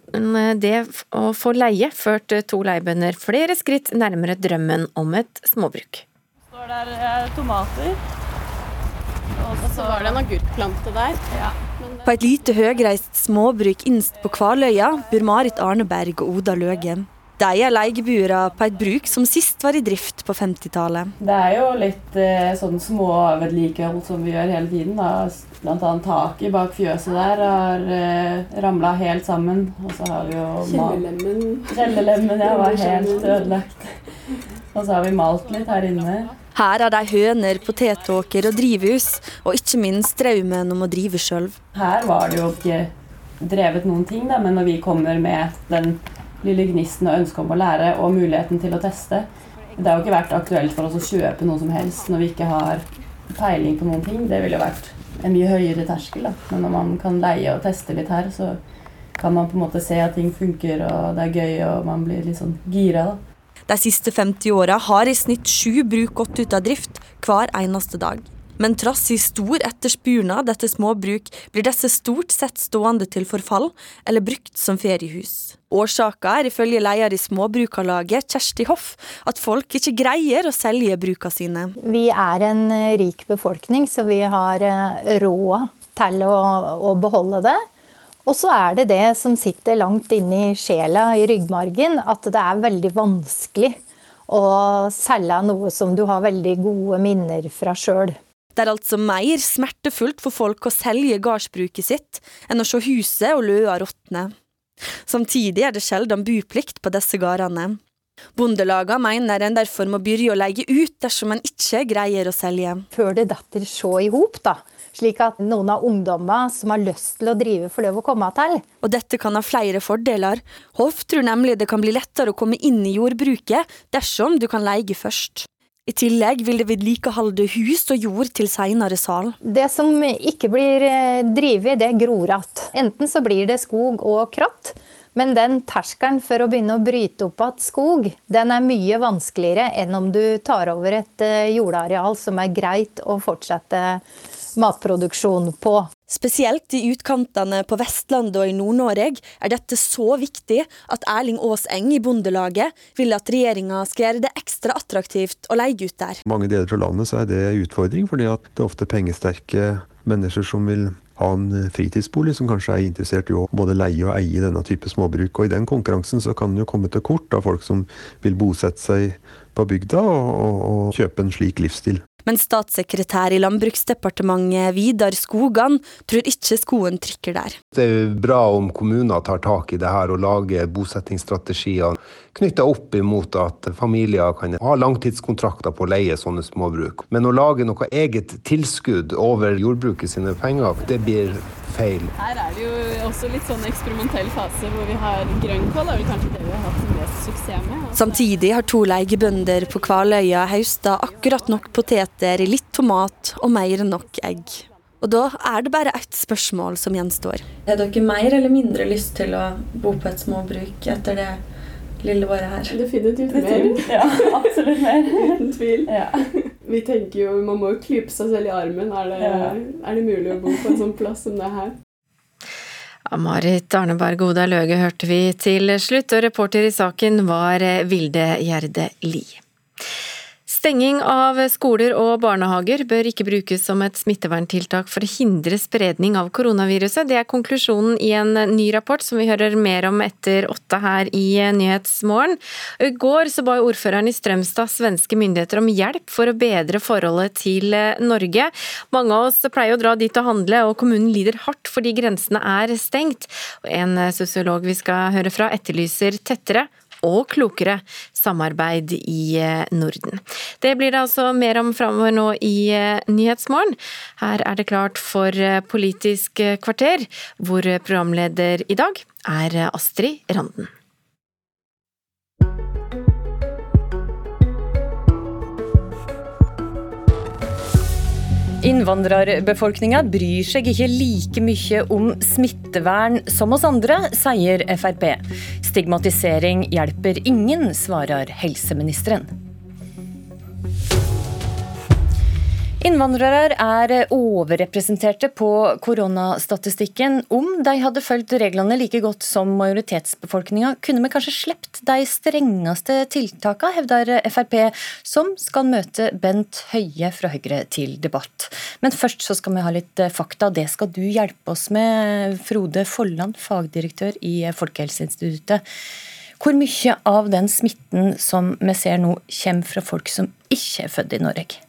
det å få leie ført to leiebønder flere skritt nærmere drømmen om et småbruk. Står der eh, tomater og så var det en agurkplante der. Ja. På et lite høgreist småbruk innst på Kvaløya bor Marit Arneberg og Oda Løge. De er leiebuere på et bruk som sist var i drift på 50-tallet. Det er jo litt eh, sånn småvedlikehold som vi gjør hele tiden. da. Blant annet taket bak fjøset der har eh, ramla helt sammen. Og så har vi jo Kjellerlemmen. Kjellerlemmen, ja, var helt ødelagt. Og så har vi malt litt her inne. Her er de høner, potetåker og drivhus, og ikke minst drømmen om å drive sjøl. Her var det jo ikke drevet noen ting, da, men når vi kommer med den lille gnisten og ønsket om å lære og muligheten til å teste Det har jo ikke vært aktuelt for oss å kjøpe noe som helst når vi ikke har peiling på noen ting. Det ville jo vært en mye høyere terskel. Da. Men når man kan leie og teste litt her, så kan man på en måte se at ting funker, og det er gøy, og man blir litt sånn gira. da. De siste 50 åra har i snitt sju bruk gått ut av drift hver eneste dag. Men trass i stor etterspurnad etter småbruk, blir disse stort sett stående til forfall eller brukt som feriehus. Årsaka er ifølge leder i Småbrukarlaget, Kjersti Hoff, at folk ikke greier å selge bruka sine. Vi er en rik befolkning, så vi har eh, råd til å, å beholde det. Og så er det det som sitter langt inne i sjela, i ryggmargen, at det er veldig vanskelig å selge noe som du har veldig gode minner fra sjøl. Det er altså mer smertefullt for folk å selge gardsbruket sitt enn å se huset og løa råtne. Samtidig er det sjelden buplikt på disse gårdene. Bondelagene mener en derfor må begynne å leie ut dersom en ikke greier å selge. Før det detter så i hop, da. Slik at noen av ungdommene som har lyst til å drive, får lov å komme til. Og dette kan ha flere fordeler. Hoff tror nemlig det kan bli lettere å komme inn i jordbruket dersom du kan leie først. I tillegg vil det vedlikeholde hus og jord til seinere sal. Det som ikke blir eh, drevet, det gror igjen. Enten så blir det skog og kratt, men den terskelen for å begynne å bryte opp igjen skog, den er mye vanskeligere enn om du tar over et eh, jordareal som er greit å fortsette matproduksjon på. Spesielt i utkantene på Vestlandet og i Nord-Norge er dette så viktig at Erling Aaseng i Bondelaget vil at regjeringa skal gjøre det ekstra attraktivt å leie ut der. Mange deler av landet så er det en utfordring, fordi det er ofte pengesterke mennesker som vil ha en fritidsbolig, som kanskje er interessert i å både leie og eie denne type småbruk. Og I den konkurransen så kan det jo komme til kort av folk som vil bosette seg på bygda og, og, og kjøpe en slik livsstil. Men statssekretær i Landbruksdepartementet Vidar Skogan tror ikke skoen trykker der. Det er bra om kommuner tar tak i det her og lager bosettingsstrategier knytta opp imot at familier kan ha langtidskontrakter på å leie sånne småbruk. Men å lage noe eget tilskudd over jordbruket sine penger, det blir feil. Her er det jo også litt sånn eksperimentell fase hvor vi har grønnkål, er vel kanskje det vi har hatt mest suksess med. Altså. Samtidig har to leiebønder på Kvaløya høsta akkurat nok poteter, litt tomat og mer enn nok egg. Og da er det bare ett spørsmål som gjenstår. Er dere mer eller mindre lyst til å bo på et småbruk etter det lille året her. Definitivt mer. Ja, absolutt mer. Uten tvil. Ja. Vi tenker jo, Man må jo klype seg selv i armen. Er det, Ja. er det mulig å bo på en sånn plass som det her? Ja, Marit Arneberg Oda Løge hørte vi til slutt, og reporter i saken var Vilde Gjerde Lie. Stenging av skoler og barnehager bør ikke brukes som et smitteverntiltak for å hindre spredning av koronaviruset. Det er konklusjonen i en ny rapport som vi hører mer om etter åtte her i Nyhetsmorgen. I går så ba ordføreren i Strømstad svenske myndigheter om hjelp for å bedre forholdet til Norge. Mange av oss pleier å dra dit og handle, og kommunen lider hardt fordi grensene er stengt. En sosiolog vi skal høre fra etterlyser tettere og klokere samarbeid i eh, Norden. Det blir det altså mer om framover nå i eh, Nyhetsmorgen. Her er det klart for eh, Politisk kvarter, hvor programleder i dag er Astrid Randen. Innvandrerbefolkninga bryr seg ikke like mye om smittevern som oss andre, sier Frp. Stigmatisering hjelper ingen, svarer helseministeren. Innvandrere er overrepresenterte på koronastatistikken. Om de hadde fulgt reglene like godt som majoritetsbefolkninga, kunne vi kanskje sluppet de strengeste tiltakene, hevder Frp, som skal møte Bent Høie fra Høyre til debatt. Men først så skal vi ha litt fakta. Det skal du hjelpe oss med, Frode Folland, fagdirektør i Folkehelseinstituttet. Hvor mye av den smitten som vi ser nå, kommer fra folk som ikke er født i Norge?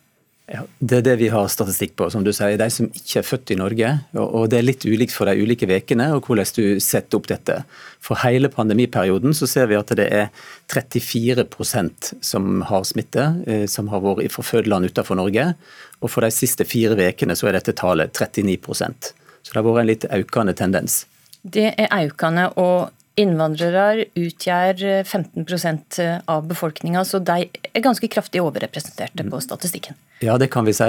Ja, det er det vi har statistikk på. som du sier, De som ikke er født i Norge. og Det er litt ulikt for de ulike ukene og hvordan du setter opp dette. For hele pandemiperioden så ser vi at det er 34% som har smitte, eh, som har vært fra fødeland utenfor Norge. Og for de siste fire ukene så er dette tallet 39% Så det har vært en litt økende tendens. Det er økende, og Innvandrere utgjør 15% av befolkninga, så de er ganske kraftig overrepresenterte på statistikken. Ja, det kan vi si.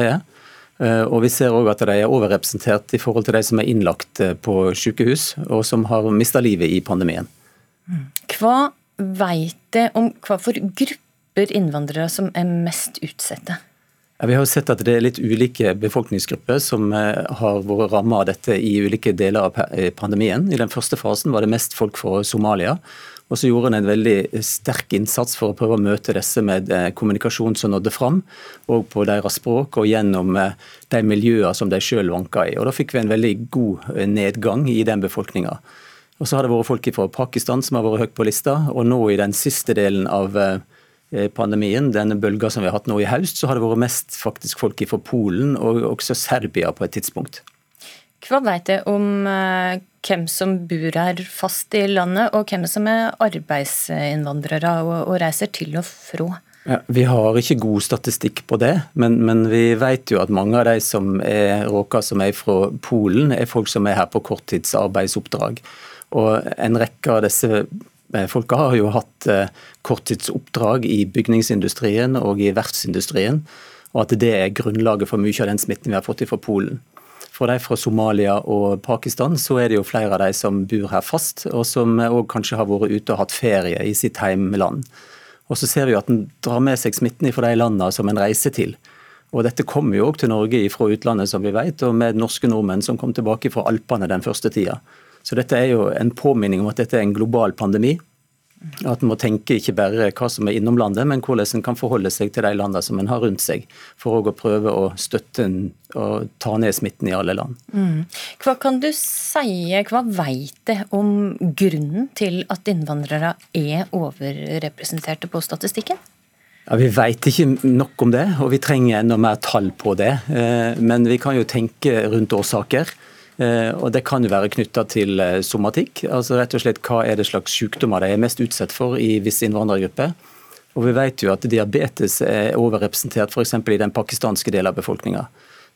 Eh, og vi ser òg at de er overrepresentert i forhold til de som er innlagt eh, på sykehus, og som har mista livet i pandemien. Hva vet det om hva for grupper innvandrere som er mest utsatte? Vi har jo sett at det er litt ulike befolkningsgrupper som eh, har vært rammet av dette i ulike deler av eh, pandemien. I den første fasen var det mest folk fra Somalia. Og så gjorde en en veldig sterk innsats for å prøve å møte disse med eh, kommunikasjon som nådde fram, og på deres språk og gjennom de miljøene som de sjøl vanka i. Og Da fikk vi en veldig god nedgang i den befolkninga. Og så har det vært folk fra Pakistan som har vært høyt på lista, og nå i den siste delen av Eh, pandemien, denne bølga som vi har hatt nå i høst, så har det vært mest faktisk folk fra Polen og også Serbia på et tidspunkt. Hva vet du om uh, hvem som bor her fast i landet, og hvem som er arbeidsinnvandrere og, reiser til og fra? Ja, vi har ikke god statistikk på det, men, men, vi vet jo at mange av de som er råka som er fra Polen, er folk som er her på korttidsarbeidsoppdrag. Og en rekke av disse Eh, folka har jo hatt eh, korttidsoppdrag i bygningsindustrien og i verftsindustrien, og at det er grunnlaget for mye av den smitten vi har fått fra Polen. For de fra Somalia og Pakistan så er det jo flere av de som bor her fast, og som òg kanskje har vært ute og hatt ferie i sitt heimland. Og så ser vi at en drar med seg smitten fra de landene som en reiser til. Og Dette kommer jo òg til Norge fra utlandet, som vi vet, og med norske nordmenn som kom tilbake fra Alpene den første tida. Så dette er jo en påminning om at dette er en global pandemi. At en må tenke ikke bare hva som er innom landet, men hvordan en kan forholde seg til de landene som en har rundt seg, for å prøve å støtte og ta ned smitten i alle land. Mm. Hva kan du si, hva vet du om grunnen til at innvandrere er overrepresenterte på statistikken? Ja, Vi vet ikke nok om det, og vi trenger enda mer tall på det. Eh, men vi kan jo tenke rundt årsaker. Eh, og Det kan jo være knytta til eh, somatikk. altså rett og slett Hva er det slags sykdommer de er mest utsatt for i visse innvandrergrupper. Og Vi vet jo at diabetes er overrepresentert f.eks. i den pakistanske delen av befolkninga.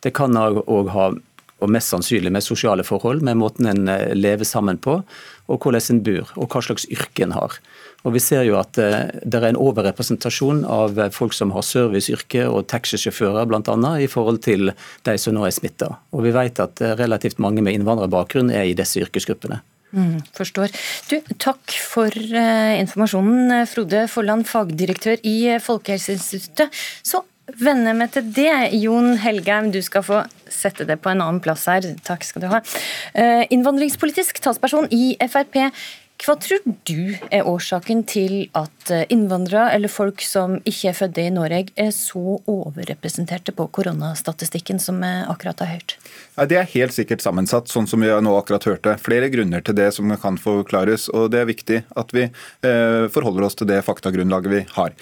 Det kan òg ha og mest sannsynlig med sosiale forhold, med måten en eh, lever sammen på, og hvordan en bor, og hva slags yrke en har. Og Vi ser jo at eh, det er en overrepresentasjon av eh, folk som har serviceyrke og taxisjåfører bl.a. i forhold til de som nå er smitta. Og vi vet at relativt mange med innvandrerbakgrunn er i disse yrkesgruppene. Mm, forstår. Du, takk for uh, informasjonen, Frode Forland, fagdirektør i Folkehelseinstituttet. Så venner jeg meg til det. Jon Helgheim, du skal få sette det på en annen plass her. Takk skal du ha. Uh, innvandringspolitisk talsperson i Frp. Hva tror du er årsaken til at eh, innvandrere eller folk som ikke er født i Norge, er så overrepresenterte på koronastatistikken som vi akkurat har hørt? Ja, det er helt sikkert sammensatt, sånn som vi nå akkurat hørte. Flere grunner til det som kan forklares, og det er viktig at vi eh, forholder oss til det faktagrunnlaget vi har.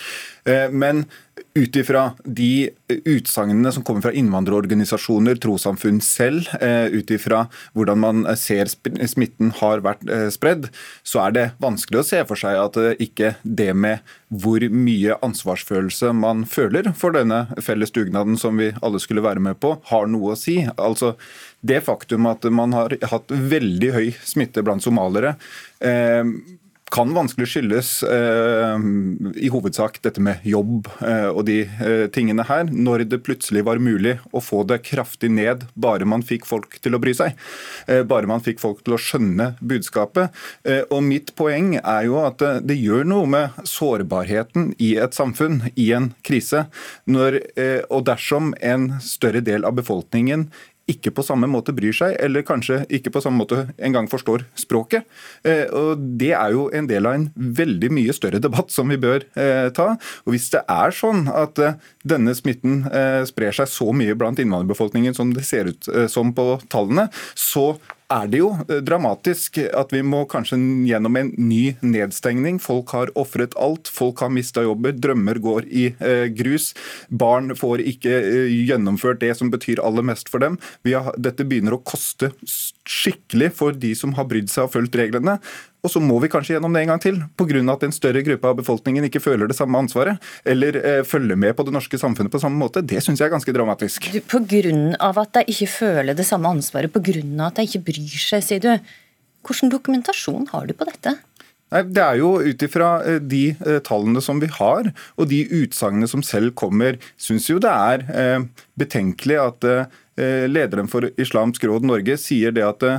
Eh, men ut ifra de utsagnene som kommer fra innvandrerorganisasjoner, trossamfunn selv, eh, ut ifra hvordan man ser smitten har vært eh, spredd, så er det vanskelig å se for seg at ikke det med hvor mye ansvarsfølelse man føler for denne felles dugnaden som vi alle skulle være med på, har noe å si. Altså, det faktum at man har hatt veldig høy smitte blant somaliere, eh, kan vanskelig skyldes eh, i hovedsak dette med jobb eh, og de eh, tingene her, når det plutselig var mulig å få det kraftig ned bare man fikk folk til å bry seg. Eh, bare man fikk folk til å skjønne budskapet. Eh, og Mitt poeng er jo at det, det gjør noe med sårbarheten i et samfunn i en krise. Når, eh, og dersom en større del av befolkningen ikke på samme måte bryr seg, eller kanskje ikke på samme måte engang forstår språket. Eh, og Det er jo en del av en veldig mye større debatt som vi bør eh, ta. Og Hvis det er sånn at eh, denne smitten sprer seg så mye blant innvandrerbefolkningen som det ser ut som på tallene, så er det jo eh, dramatisk at vi må kanskje gjennom en ny nedstengning. Folk har ofret alt, folk har mista jobber, drømmer går i eh, grus. Barn får ikke eh, gjennomført det som betyr aller mest for dem. Har, dette begynner å koste skikkelig for de som har brydd seg og fulgt reglene. Og så må vi kanskje gjennom det en gang til, pga. at en større gruppe av befolkningen ikke føler det samme ansvaret, eller eh, følger med på det norske samfunnet på samme måte. Det syns jeg er ganske dramatisk. Pga. at de ikke føler det samme ansvaret, pga. at de ikke bryr seg, sier du. Hvilken dokumentasjon har du på dette? Nei, Det er jo ut ifra eh, de eh, tallene som vi har, og de utsagnene som selv kommer, syns jo det er eh, betenkelig at lederen for Islamsk råd Norge sier det at Eh,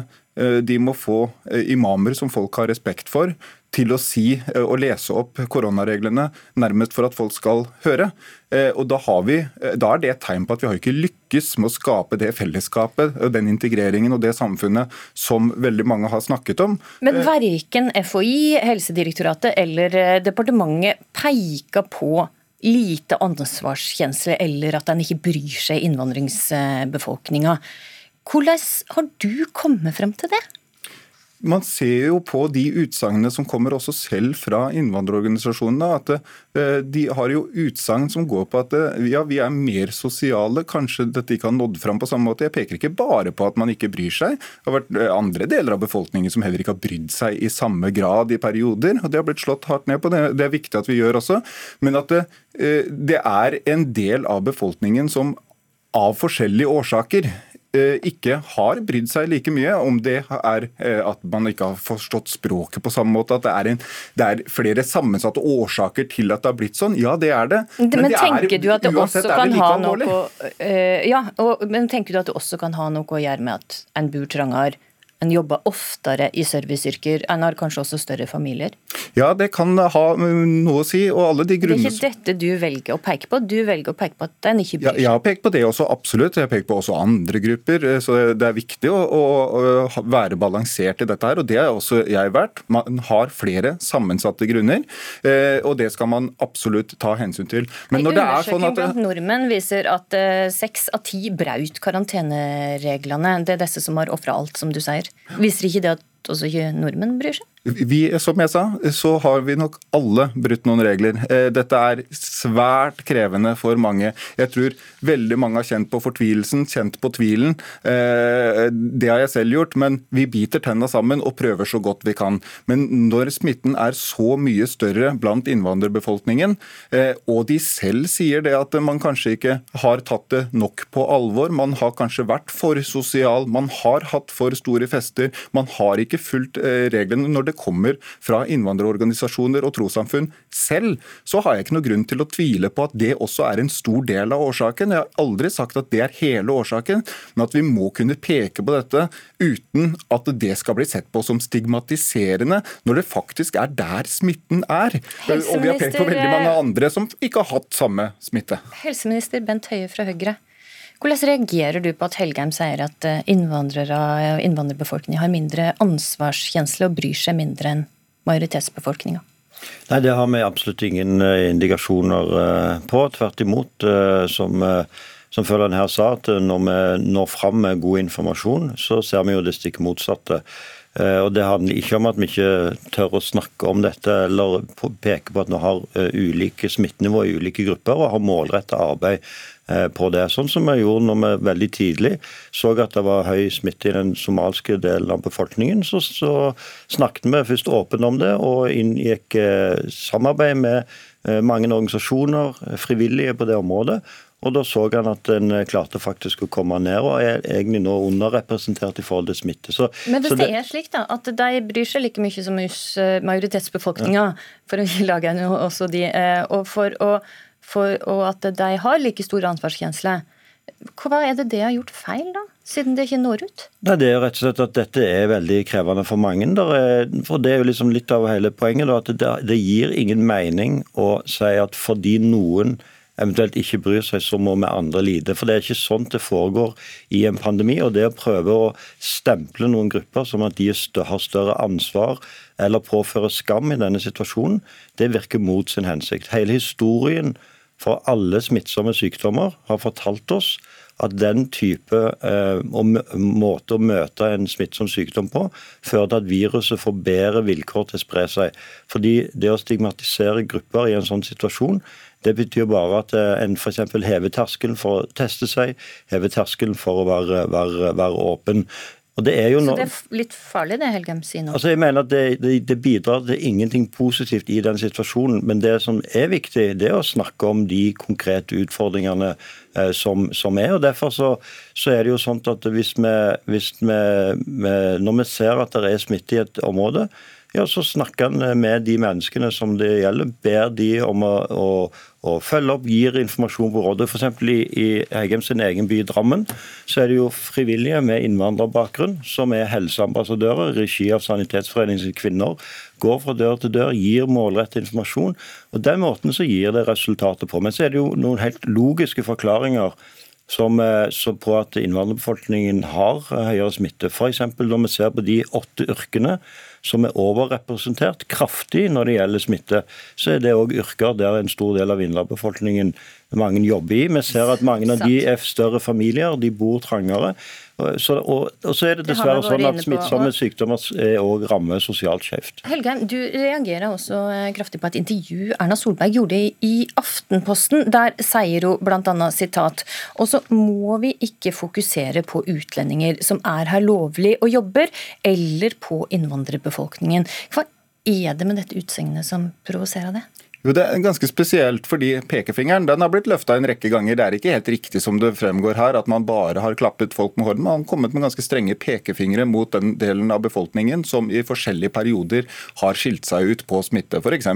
de må få eh, imamer som folk har respekt for, til å si eh, og lese opp koronareglene nærmest for at folk skal høre. Og da, vi, da, er det et tegn på at vi har ikke lykkes med å skape det fellesskapet, den integreringen og det samfunnet som veldig mange har snakket om. Men verken FHI, Helsedirektoratet eller departementet peker på lite ansvarskjensle eller at en ikke bryr seg innvandringsbefolkninga. Hvordan har du kommet frem til det? Man ser jo på de utsagnene som kommer også selv fra innvandrerorganisasjonene, at eh, de har jo utsagn som går på at eh, ja, vi er mer sosiale, kanskje dette ikke har nådd fram på samme måte. Jeg peker ikke bare på at man ikke bryr seg. Det har vært eh, andre deler av befolkningen som heller ikke har brydd seg i samme grad i perioder. og Det har blitt slått hardt ned på, det, er viktig at vi gjør også. Men at det, det er en del av befolkningen som av forskjellige årsaker ikke har brydd seg like mye, om det er eh, at man ikke har forstått språket på samme måte, at det er, en, det er flere sammensatte årsaker til at det har blitt sånn. Ja, det er det. Men, men tenker er, du at det også kan ha noe uh, ja, og, men tenker du at det også kan ha noe å gjøre med at en bor trangere? En jobber oftere i serviceyrker. En har kanskje også større familier? Ja, det kan ha noe å si. og alle de grunner... Det er ikke dette du velger å peke på, du velger å peke på at en ikke bryr seg? Ja, jeg har pekt på det også, absolutt. Jeg har pekt på også andre grupper. Så det er viktig å, å, være balansert i dette her, og det har også jeg vært. Man har flere sammensatte grunner, eh, og det skal man absolutt ta hensyn til. Men når det er sånn at... blant nordmenn viser at eh, seks av ti braut karantenereglene. Det er disse som har ofra alt, som du sier. Viser ikke det at også ikke nordmenn bryr seg? Vi, som jeg sa, så har vi nok alle brutt noen regler. Eh, dette er svært krevende for mange. Jeg tror veldig mange har kjent på fortvilelsen, kjent på tvilen. Eh, det har jeg selv gjort, men vi biter tenna sammen og prøver så godt vi kan. Men når smitten er så mye større blant innvandrerbefolkningen, eh, og de selv sier det at man kanskje ikke har tatt det nok på alvor, man har kanskje vært for sosial, man har hatt for store fester, man har ikke ikke fulgt eh, reglene når det kommer fra innvandrerorganisasjoner og trossamfunn selv, så har jeg ikke noe grunn til å tvile på at det også er en stor del av årsaken. Jeg har aldri sagt at det er hele årsaken, men at vi må kunne peke på dette uten at det skal bli sett på som stigmatiserende, når det faktisk er der smitten er. Og vi har pekt på veldig mange andre som ikke har hatt samme smitte. Helseminister Bent Høie fra Høyre. Hvordan reagerer du på at Helgheim sier at eh, innvandrere og innvandrerbefolkningen har mindre ansvarskjensle og bryr seg mindre enn majoritetsbefolkninga? Nei, Det har vi absolutt ingen eh, indikasjoner eh, på. Tvert imot, som, som følgeren her sa, at når vi når fram med god informasjon, så ser vi jo det stikk motsatte. Og Det handler ikke om at vi ikke tør å snakke om dette eller peke på at vi har ulike smittenivå i ulike grupper og har målretta arbeid Eh, på det. Sånn som vi gjorde når vi veldig tidlig så at det var høy smitte i den somalske delen av befolkningen. Så, så snakket vi først åpent om det og inngikk eh, samarbeid med eh, mange organisasjoner, frivillige på det området. Og Da så han at en klarte faktisk å komme ned, og er egentlig nå underrepresentert i forhold til smitte. Så, Men hvis det, det, er slik da, at de bryr seg like mye som majoritetsbefolkninga, ja. for å lage også de, og for å for, og at de har like stor ansvarskjensle. Hva er det det har gjort feil, da? Siden det ikke når ut? Nei, det er rett og slett at dette er veldig krevende for mange. Er, for Det er jo liksom litt av hele poenget. Da, at det, det, gir ingen mening å si at fordi noen eventuelt ikke bryr seg, så må vi andre lide. For det er ikke sånn det foregår i en pandemi. Og det å prøve å stemple noen grupper som at de har større ansvar eller påføre skam i denne situasjonen, det virker mot sin hensikt. Hele historien for alle smittsomme sykdommer har fortalt oss at den type eh, måte å møte en smittsom sykdom på, fører til at viruset får bedre vilkår til å spre seg. Fordi det å stigmatisere grupper i en sånn situasjon, det betyr bare at eh, en f.eks. hever terskelen for å teste seg, hever terskelen for å være, være, være åpen. Og det er jo no... Så det er litt farlig det Helgem sier nå? Altså jeg mener at det, det, det, bidrar til ingenting positivt i den situasjonen. Men det som er viktig, det er å snakke om de konkrete utfordringene eh, som, som, er. og Derfor så, så, er det jo sånn at hvis vi, hvis vi, når vi ser at det er smitte i et område, ja, så snakker han med de menneskene som det gjelder, ber de om å, å, å følge opp, gir informasjon på rådet. F.eks. i, i Heggem sin egen by Drammen så er det jo frivillige med innvandrerbakgrunn som er helseambassadører, regi av Sanitetsforeningens kvinner. Går fra dør til dør, gir målrettet informasjon. og Den måten så gir det resultater på. Men så er det jo noen helt logiske forklaringer som, eh, på at innvandrerbefolkningen har høyere smitte. F.eks. når vi ser på de åtte yrkene som er overrepresentert kraftig når det gjelder smitte, så er det òg yrker der en stor del av innlandsbefolkningen mange jobber i. Vi ser at mange av de er større familier, de bor trangere. Så, og, og, så er det dessverre det sånn at smittsomme sykdommer òg rammer sosialt skjevt. Helgeim, du reagerer også eh, kraftig på et intervju Erna Solberg gjorde i Aftenposten. Der sier hun bl.a. sitat Og så må vi ikke fokusere på utlendinger som er her lovlig og jobber, eller på innvandrerbefolkningen. Hva er det med dette utsagnet som provoserer det? Jo, Det er ganske spesielt fordi pekefingeren den har blitt løfta en rekke ganger. Det er ikke helt riktig som det fremgår her, at man bare har klappet folk med hånden. Man har kommet med ganske strenge pekefingre mot den delen av befolkningen som i forskjellige perioder har skilt seg ut på smitte. F.eks.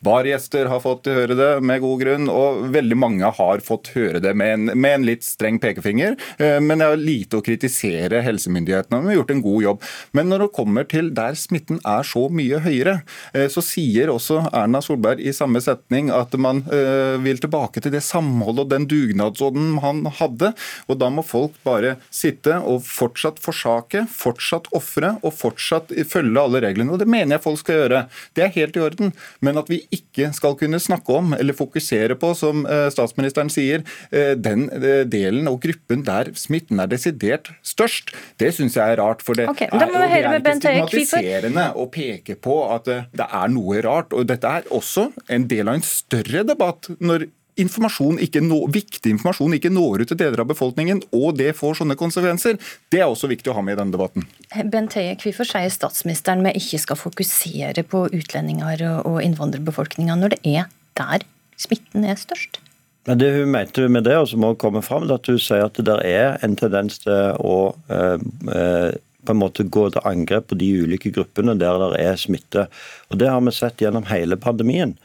bargjester har fått høre det med god grunn, og veldig mange har fått høre det med en, med en litt streng pekefinger. Eh, men jeg har lite å kritisere helsemyndighetene. De har gjort en god jobb. Men når det kommer til der smitten er så mye høyere, eh, så sier også Erna Solberg i samme setning at man uh, vil tilbake til det samholdet og den dugnadsånden han hadde. Og da må folk bare sitte og fortsatt forsake, fortsatt ofre og fortsatt følge alle reglene. Og det mener jeg folk skal gjøre. Det er helt i orden. Men at vi ikke skal kunne snakke om eller fokusere på, som uh, statsministeren sier, uh, den delen og gruppen der smitten er desidert størst, det syns jeg er rart. For det okay, er, det er ikke stigmatiserende å peke på at det er noe rart. Og dette er også en del av en større debatt når informasjon nå, viktig informasjon ikke når ut til deler av befolkningen, og det får sånne konsekvenser. Det er også viktig å ha med i denne debatten. Bent Høie, hvorfor sier statsministeren vi ikke skal fokusere på utlendinger og innvandrerbefolkninga, når det er der smitten er størst? Men det hun mente med det, og som også kommer fram, at hun sier at det der er en tendens til å eh, eh på en måte gå til angrep på de ulike gruppene der det er smitte. Og Det har vi sett gjennom hele pandemien.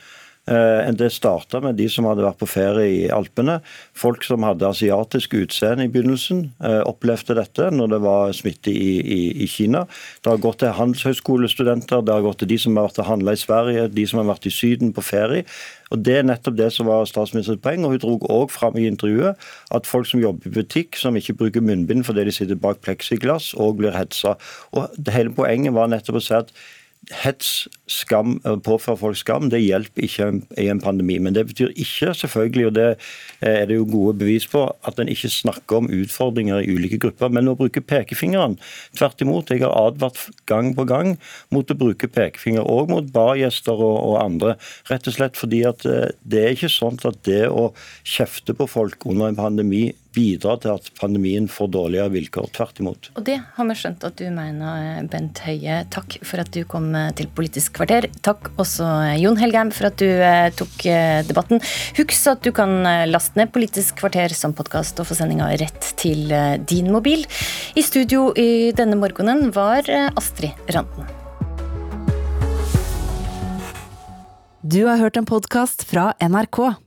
Eh, det starta med de som hadde vært på ferie i Alpene. Folk som hadde asiatisk utseende i begynnelsen, eh, opplevde dette når det var smitte i, i, i Kina. Det har gått til handelshøyskolestudenter, det har gått til de som har vært og handla i Sverige, de som har vært i Syden på ferie. Og Det er nettopp det som var statsministerens poeng. og Hun dro òg fram i intervjuet at folk som jobber i butikk, som ikke bruker munnbind fordi de sitter bak pleksiglass, òg blir hetsa. Og det Hele poenget var nettopp å si at hets, skam, påføre folk skam, det hjelper ikke i en pandemi. Men det betyr ikke, selvfølgelig, og det er det jo gode bevis på, at en ikke snakker om utfordringer i ulike grupper, men å bruke pekefingeren. Tvert imot, jeg har advart gang på gang mot å bruke pekefinger, òg mot bargjester og, og, andre. Rett og slett fordi at eh, det er ikke sånn at det å kjefte på folk under en pandemi bidra til at pandemien får dårligere vilkår. Tvert imot. Og det har vi skjønt at du mener, Bent Høie. Takk for at du kom til Politisk kvarter. Takk også Jon Helgheim for at du eh, tok eh, debatten. Husk at du kan eh, laste ned Politisk kvarter som podkast og få sendinga rett til din mobil. I studio i denne morgenen var Astrid Randen. Du har hørt en podkast fra NRK.